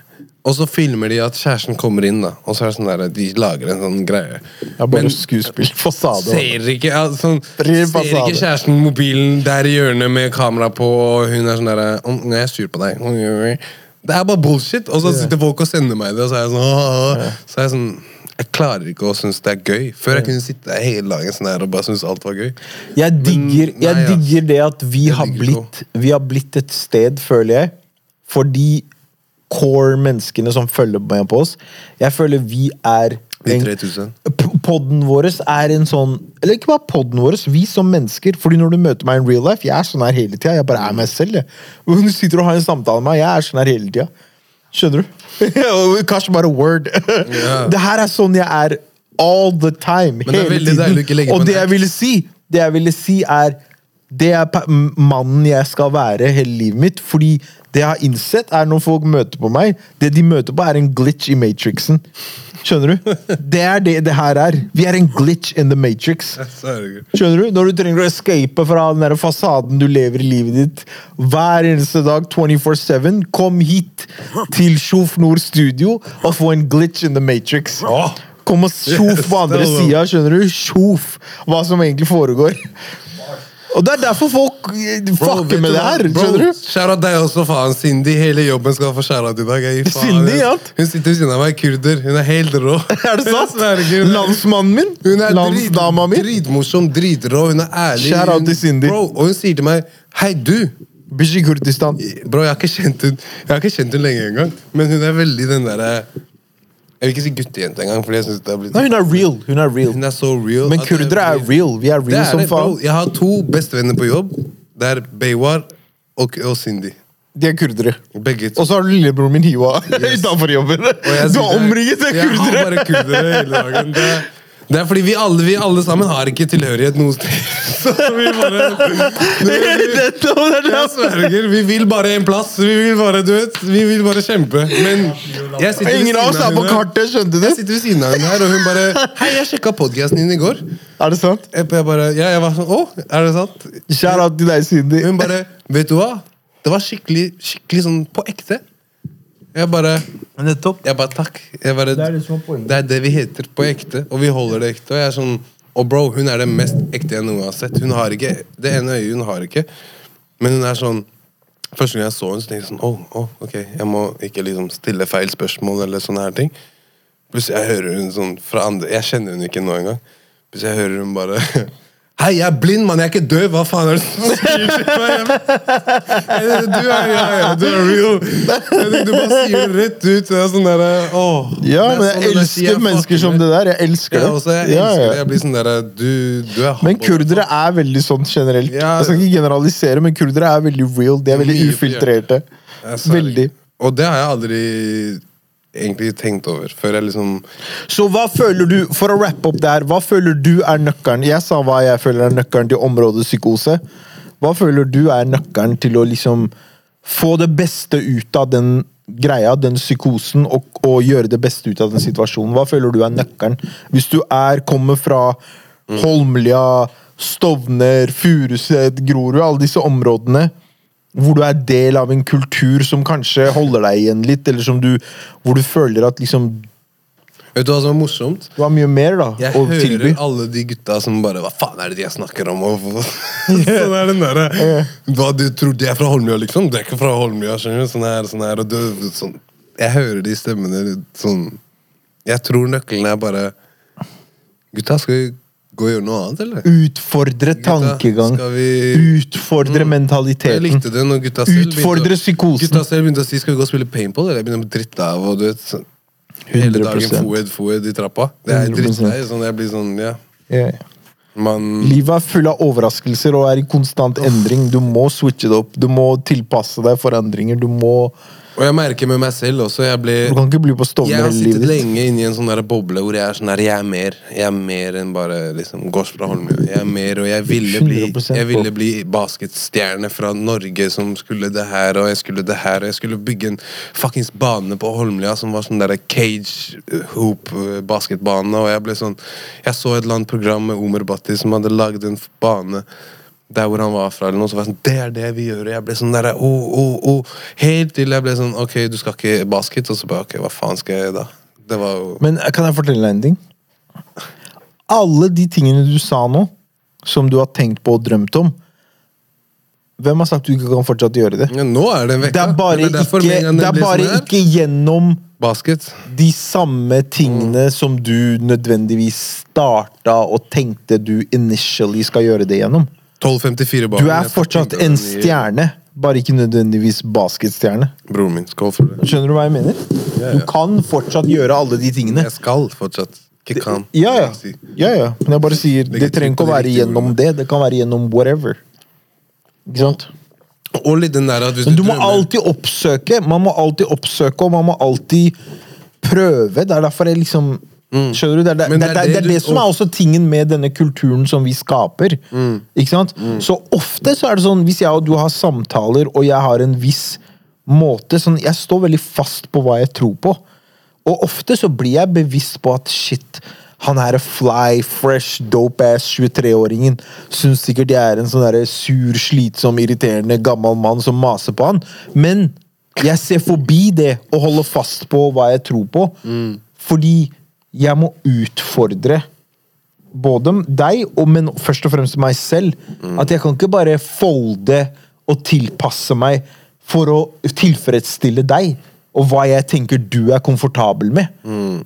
Og så filmer de at kjæresten kommer inn, da. Og så er det sånn der, de lager en sånn greie. Ja, bare Men skuespill. Fasade. ser ikke, ja, sånn, ser ikke kjæresten mobilen der i hjørnet med kamera på, og hun er sånn derre Jeg er sur på deg. Det er bare bullshit. Og så sitter folk og sender meg det, og så er jeg sånn «Åh». Så er jeg sånn Jeg klarer ikke å synes det er gøy. Før jeg kunne sitte der hele dagen sånn her og bare synes alt var gøy. Jeg digger, Men, nei, jeg digger det at vi har, blitt, vi har blitt et sted, føler jeg, for de core menneskene som følger med på oss. Jeg føler vi er De en- 3000. Podden vår er en sånn Eller ikke bare podden vår, vi som mennesker. Fordi når du møter meg in real life, jeg er sånn her hele tida. Jeg bare er meg selv. Jeg. Når du sitter og har en samtale med meg, jeg er sånn her hele tida. Skjønner du? [laughs] Kanskje bare word. Yeah. [laughs] Det her er sånn jeg er all the time. Men det er hele veldig deilig å ikke tiden. legge Og det jeg ville si, det jeg ville si er det er mannen jeg skal være hele livet mitt. Fordi det jeg har innsett, er når folk møter på meg Det de møter på, er en glitch i matrixen. Skjønner du? Det er det det her er. Vi er en glitch in the matrix. [laughs] Er. Skjønner du? Når du trenger å escape fra den der fasaden du lever i livet ditt hver eneste dag 24-7, kom hit til Sjof Nord Studio og få en glitch in the matrix. Kom og [laughs] sjof på andre sida, skjønner du? Sjof hva som egentlig foregår. Og det er derfor folk eh, fucker med det her. Skjønner du? Shout-out deg også, faen. Cindy, hele jobben skal få shout-out i dag. Jeg faen. Cindy, ja. Hun sitter ved siden av meg, kurder. Hun er helt rå. [laughs] Er det sant? Herregud. Landsmannen min? Hun er Landsdama mi? dritmorsom, dritrå. Hun er ærlig. Hun- til Cindy. Bro, og hun sier til meg Hei, du! Bishi Kurdistan. Bro, jeg har ikke kjent hun Jeg har ikke kjent hun lenge engang. Men hun er veldig den derre Jeg vil ikke si guttejente engang, fordi jeg synes det har blitt Nei, hun er real. Hun er real. Hun er så real. Men at det kurdere er blir- real. Vi er Det real er som det, bro. faen. Jeg har to bestevenner på jobb. Det er Beywar og, og Cindy. De er kurdere. Begge to. Og så har du lillebroren min Hiwa utenfor [laughs] jobben. Og jeg Du er det- omringet av Jeg har kurdere! bare kurdere hele dagen. Det, det er fordi vi alle, vi alle sammen har ikke tilhørighet noe sted. Så vi bare [laughs] Jeg sverger, vi vil bare en plass. Vi vil bare, du vet, vi vil bare kjempe. Men jeg sitter ved Ingen av oss siden er på henne. kartet, skjønte du? Jeg sitter ved siden av henne her, og hun bare Hei, jeg sjekka podkasten din i går. Er det sant? Jeg jeg bare, ja, jeg var sånn, å, er det sant? Shout out til deg, Cindy. Hun bare, vet du hva? Det var skikkelig, skikkelig sånn på ekte. Jeg bare, Nettopp. jeg bare takk. Jeg bare, Det er det som er det er det vi heter på ekte, og vi holder det ekte. Og jeg er sånn, og bro, hun er det mest ekte jeg noen gang har sett. Hun har ikke, det ene øyet hun har ikke, men hun er sånn, første gang jeg så henne, så tenkte jeg sånn, åh, åh, ok, jeg må ikke liksom stille feil spørsmål eller sånne her ting. Plutselig jeg hører hun sånn fra andre, jeg kjenner hun ikke nå engang. Plutselig jeg hører hun bare, [laughs] Hei, jeg er blind, mann, jeg er ikke død! hva faen er det som sier til meg? Du er, ja, ja, du er real. Du bare sier det rett ut. Det er sånn der, åh. Ja, men sånn jeg elsker mennesker som det der. Jeg elsker Ja, det. også, jeg elsker ja. det. Jeg blir sånn der, du, du er Men kurdere er veldig sånn generelt. Jeg skal ikke generalisere, men kurdere er veldig real. De er veldig ufiltrerte. Veldig. Og det har jeg aldri egentlig tenkt over før jeg liksom Så hva føler du, for å rappe opp der, hva føler du er nøkkelen? Jeg sa hva jeg føler er nøkkelen til området psykose. Hva føler du er nøkkelen til å liksom få det beste ut av den greia, den psykosen, og, og gjøre det beste ut av den situasjonen? Hva føler du er nøkkelen? Hvis du er, kommer fra Holmlia, Stovner, Furuset, Grorud, alle disse områdene hvor du er del av en kultur som kanskje holder deg igjen litt, eller som du, hvor du føler at liksom Vet du hva som er morsomt? du har mye mer da, Jeg å hører tilby. alle de gutta som bare Hva faen er det de jeg snakker om? [laughs] Sånn er den der, Hva du tror de er fra Holmlia, liksom? Du er ikke fra Holmlia, skjønner du? Sånn her, sånn her, og du, sånn. Jeg hører de stemmene sånn Jeg tror nøkkelen er bare Gutta, skal vi gå og gjøre noe annet, eller? Utfordre Gutta, tankegang. skal vi- Utfordre mm. mentaliteten. likte det når gutta selv Utfordre psykosen. Gutta selv begynte å si 'skal vi gå og spille paintball', eller jeg begynte å dritte av. og du vet, sånn, Hele dagen foed, foed i trappa. Det er 100%. drittlei. Sånn, jeg blir sånn, ja. Ja, ja. Man Livet er full av overraskelser og er i konstant endring. Du må switche det opp. Du må tilpasse deg forandringer. Du må Og jeg merker med meg selv også. Jeg ble Du kan ikke bli på jeg har sittet livet. lenge inni en sånn der boble hvor jeg er sånn der, jeg er mer Jeg er mer enn bare liksom Gårds fra Holmlia. Jeg er mer, og jeg ville bli Jeg ville bli basketstjerne fra Norge som skulle det her, og jeg skulle det her, og jeg skulle bygge en fuckings bane på Holmlia som var sånn derre cage uh, hoop uh, basketbane, og jeg ble sånn Jeg så et eller annet program med Omer Bhatti som hadde lagd en bane der hvor han var fra, eller noe, så var jeg sånn, det er det vi gjør. Og jeg ble sånn der, oh, oh, oh. Helt til jeg ble sånn, ok, du skal ikke basket, og så bare, ok, hva faen skal jeg da? Det var jo... Men kan jeg fortelle deg en ting? Alle de tingene du sa nå, som du har tenkt på og drømt om Hvem har sagt du ikke kan fortsatt gjøre det? Ja, nå er det en vekka. Det er bare, det er ikke, det er bare sånn ikke gjennom Basket. de samme tingene som du nødvendigvis starta og tenkte du initially skal gjøre det gjennom. 12.54 Du er fortsatt en stjerne, bare ikke nødvendigvis basketstjerne. Broren min, skål for det. Skjønner du hva jeg mener? Du kan fortsatt gjøre alle de tingene. Jeg skal fortsatt. Ikke kan. Ja, ja. ja, ja. Men jeg bare sier, det trenger ikke å være gjennom det. Det kan være gjennom whatever. Ikke sant? Og litt den der at hvis Men du må drømmer- alltid oppsøke. Man må alltid oppsøke, og man må alltid prøve. Det er derfor jeg liksom Skjønner du? Det er det, Mm. Det, er, det, er det som er også tingen med denne kulturen som vi skaper. Mm. Ikke sant? Så ofte så er det sånn, hvis jeg og du har samtaler, og jeg har en viss måte sånn, Jeg står veldig fast på hva jeg tror på. Og ofte så blir jeg bevisst på at shit, han her er fly, fresh, dope ass 23-åringen syns sikkert jeg er en sånn sur, slitsom, irriterende gammel mann som maser på han. Men jeg ser forbi det og holder fast på hva jeg tror på. Fordi jeg må utfordre både deg, og, men først og fremst meg selv. At jeg kan ikke bare folde og tilpasse meg for å tilfredsstille deg. Og hva jeg tenker du er komfortabel med.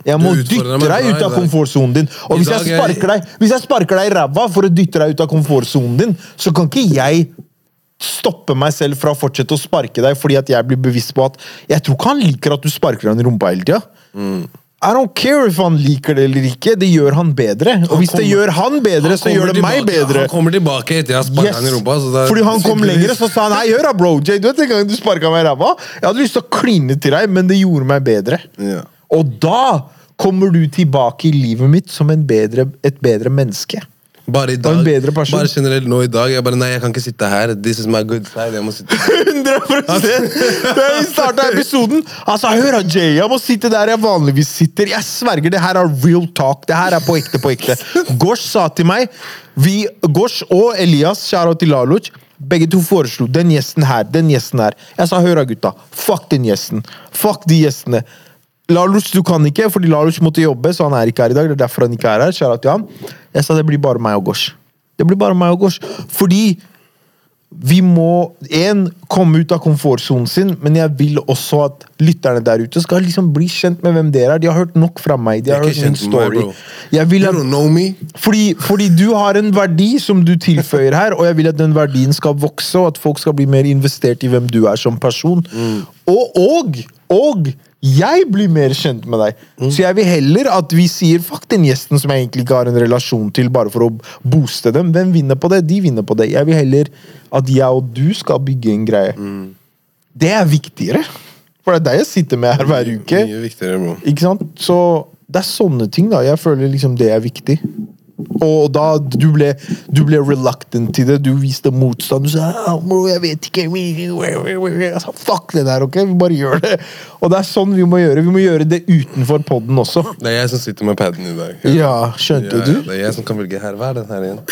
Jeg må dytte deg, deg ut av komfortsonen din. Og hvis jeg, er- sparker deg, hvis jeg sparker deg i ræva for å dytte deg ut av komfortsonen din, så kan ikke jeg stoppe meg selv fra å fortsette å sparke deg fordi at jeg blir bevisst på at jeg tror ikke han liker at du sparker han i rumpa hele tida. I don't care if han liker det eller ikke, det gjør han bedre. Og hvis det gjør han bedre, så gjør det meg bedre. Han kommer tilbake etter jeg sparka Yes. han i rumpa. Fordi han kom lenger, så sa han hei, hør da, bro. Jay, du vet den gangen du sparka meg i ræva? Jeg hadde lyst til å kline til deg, men det gjorde meg bedre. Ja. Og da kommer du tilbake i livet mitt som en bedre, et bedre menneske. Bare i dag. Bare generelt nå i dag. Jeg bare, nei, jeg kan ikke sitte her. This is my good side. Jeg må sitte 100 Da vi starta episoden Altså, hør da, Jay, jeg må sitte der jeg vanligvis sitter. Jeg sverger, det her er real talk. Det her er på ekte, på ekte. Gosh sa til meg vi, Gosh og Elias, kjære til Laluc, begge to foreslo den gjesten her, den gjesten her. Jeg sa hør da, gutta. Fuck den gjesten. Fuck de gjestene. Laluc, du kan ikke, fordi Laluc måtte jobbe, så han er ikke her i dag. Det er derfor han ikke er her. Kjære til han. Jeg sa det blir bare meg og Gosh. Det blir bare meg og Gosh. Fordi vi må en, komme ut av komfortsonen sin, men jeg vil også at lytterne der ute skal liksom bli kjent med hvem dere er. De har hørt nok fra meg. De har hørt min kjent meg, story. Jeg at, fordi, fordi du har en verdi som du tilføyer her, og jeg vil at den verdien skal vokse, og at folk skal bli mer investert i hvem du er som person. Og, og, og jeg blir mer kjent med deg. Så jeg vil heller at vi sier fuck den gjesten som jeg egentlig ikke har en relasjon til, bare for å booste dem. Hvem vinner på det? De vinner på det. Jeg vil heller at jeg og du skal bygge en greie. Det er viktigere. For det er deg jeg sitter med her hver uke. Mye viktigere, bro. Ikke sant? Så det er sånne ting, da. Jeg føler liksom det er viktig. Og da du ble, du ble reluctant til det, du viste motstand. Du sa «Ah, bro, jeg vet ikke sa, Fuck det der, ok? Vi bare gjør det. Og det er sånn vi må gjøre. Vi må gjøre det utenfor poden også. Det er jeg som sitter med paden i dag. Ja, skjønte Ja, du? ja, det er jeg som kan velge her. Hva er den her igjen?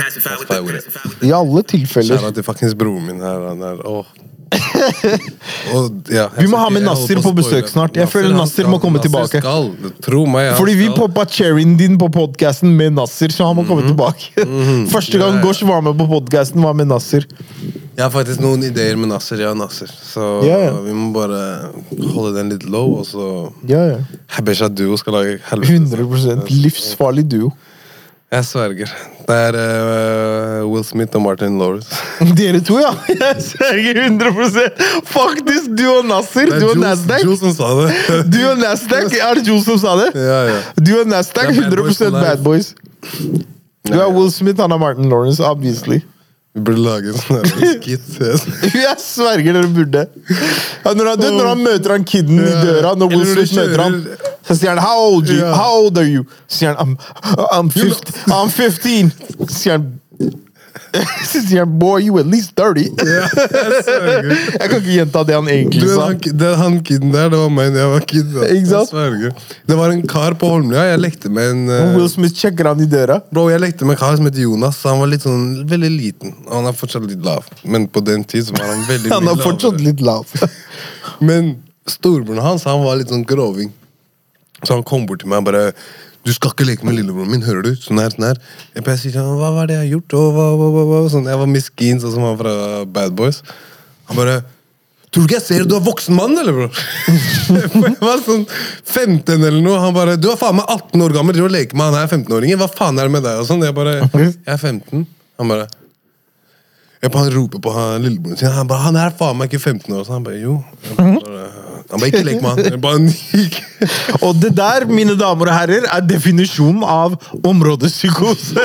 I alle tilfeller. Kjære til fuckings broren min her. Han er, åh. [laughs] Og, ja, Vi må ha med Nasser på besøk snart. Jeg føler skal- må komme tilbake. Skal. Tro meg, Fordi vi poppa cherryen din på podkasten med Nasser, så han må komme tilbake. [laughs] Første gang. Gosh var med på podkasten, var med Nasser. Jeg har faktisk noen ideer med Nasser. Ja, Nasser. Så vi må bare holde den litt low, og så Ja, ja. Habesha Duo skal lage helvete. 100 Livsfarlig duo. Jeg sverger. Det er uh, Will Smith og Martin Lawrence. [laughs] Dere to, ja! [laughs] Jeg sverger 100 Faktisk, du og Nasser. Er Du og Nasdaq. Jules som sa det. [laughs] Du og Nasdaq. Er det Jules som sa det? ja, ja. Du og Nasdaq, Det er 100 for bad boys. Du er. Will Smith, han er Martin Lawrence, obviously. Vi burde lage en sånn skit. [laughs] Jeg sverger dere burde. Ja, når, han, du, når han møter han kiden i døra, når Will Smith møter han, så sier han 'How old, you? How old are you?' Så sier han 'I'm, I'm, 50, I'm 15'. Så sier han [laughs] Så you're han 'Boy, you at least 30'. Yeah, [laughs] jeg. Kan ikke gjenta det han egentlig sa. han, det, han kiden der, det var meg da jeg var kid. [laughs] Det var en kar på Holmlia. Jeg lekte med en uh, Will Smith sjekker han i døra. Bro, jeg lekte med en kar som heter Jonas. Han var litt sånn, veldig liten. Han er fortsatt litt lav. Men på den tid så var han veldig Han mye er fortsatt litt lav. Men storebroren hans han var litt sånn groving. Så han kom bort til meg og bare Du skal ikke leke med lillebroren min, hører du? Sånn her, sånn her. Jeg bare sier sånn, hva var det jeg har gjort? Og hva, hva, hva? Sånn, jeg var miskin, sånn som han fra Bad Boys. Han bare Tror du ikke jeg ser at du er voksen mann, eller, bror? [laughs] jeg var sånn 15 eller noe. Han bare Du er faen meg 18 år gammel, driver og leker med han her 15-åringen. Hva faen er det med deg? Og sånn. Jeg bare Jeg er 15. Han bare jeg Han roper på han lillebroren sin. Han bare, han er faen meg ikke 15 år. Så han bare, jo. Jeg bare, Han bare, ikke lek med han. Jeg bare, gikk. Og det der, mine damer og herrer, er definisjonen av områdepsykose.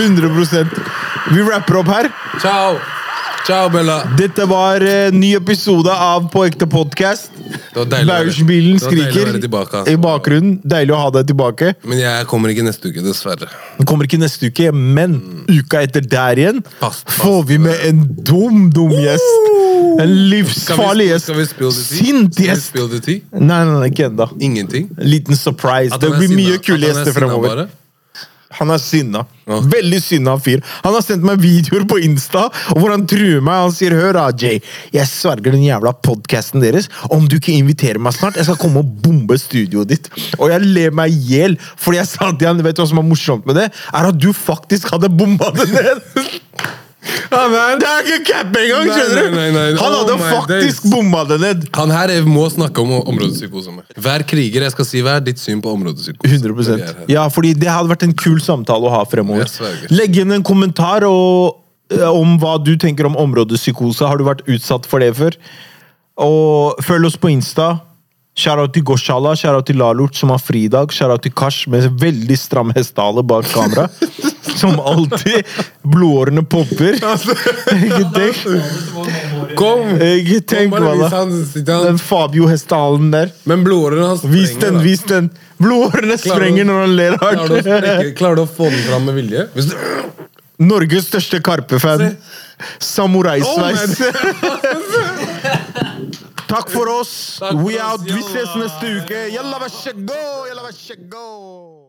100% Vi rapper opp her. Ciao. Ciao, Bella. Dette var en ny episode av På ekte podkast. Å skriker tilbake, altså. i bakgrunnen. Deilig å ha deg tilbake. Men jeg kommer ikke neste uke, dessverre. Du kommer ikke neste uke, men uka etter der igjen Fast, fast. får vi med en dum, dum gjest. En livsfarlig gjest. Sint gjest. Nei, nei, nei, ikke ennå. Ingenting? Liten surprise. Det blir mye kule er gjester fremover. Han er sinna. Ja. Veldig sinna fyr. Han har sendt meg videoer på Insta hvor han truer meg. Han sier 'Hør, AJ, jeg sverger den jævla podkasten deres. Om du ikke inviterer meg snart, jeg skal komme og bombe studioet ditt.' Og jeg ler meg i hjel, fordi jeg sa til han, vet du hva som er morsomt med det? Er at du faktisk hadde bomba det ned. [laughs] Er Det er ikke cap engang, skjønner du! nei, nei, nei. Han Oh hadde oh faktisk bomma det ned. Han her er- må snakke om områdepsykose. Hver kriger jeg skal si hva er ditt syn på områdepsykose. 100 Det er. Ja, fordi det hadde vært en kul samtale å ha fremover. Legg inn en kommentar og, eh, om hva du tenker om områdepsykose. Har du vært utsatt for det før? Og følg oss på Insta. Shoutout til Goshala, shoutout til Lalort, som har fridag. Shoutout til Kash med veldig stram hestehale bak kamera. [laughs] Som alltid. Blodårene popper. [laughs] Ikke tenk, Kom! ikke tenk. Den Fabio-hestehalen der. Men blodårene hans Vis den, vis den! Blodårene sprenger når han ler hardt. klarer du å få den fram med vilje? Hvis du... Norges største Karpe-fan. Samuraisveis. [laughs] Takk for oss. Takk for We oss, out. Vi ses neste uke. Jalla vær så god! Yalla, vær så god!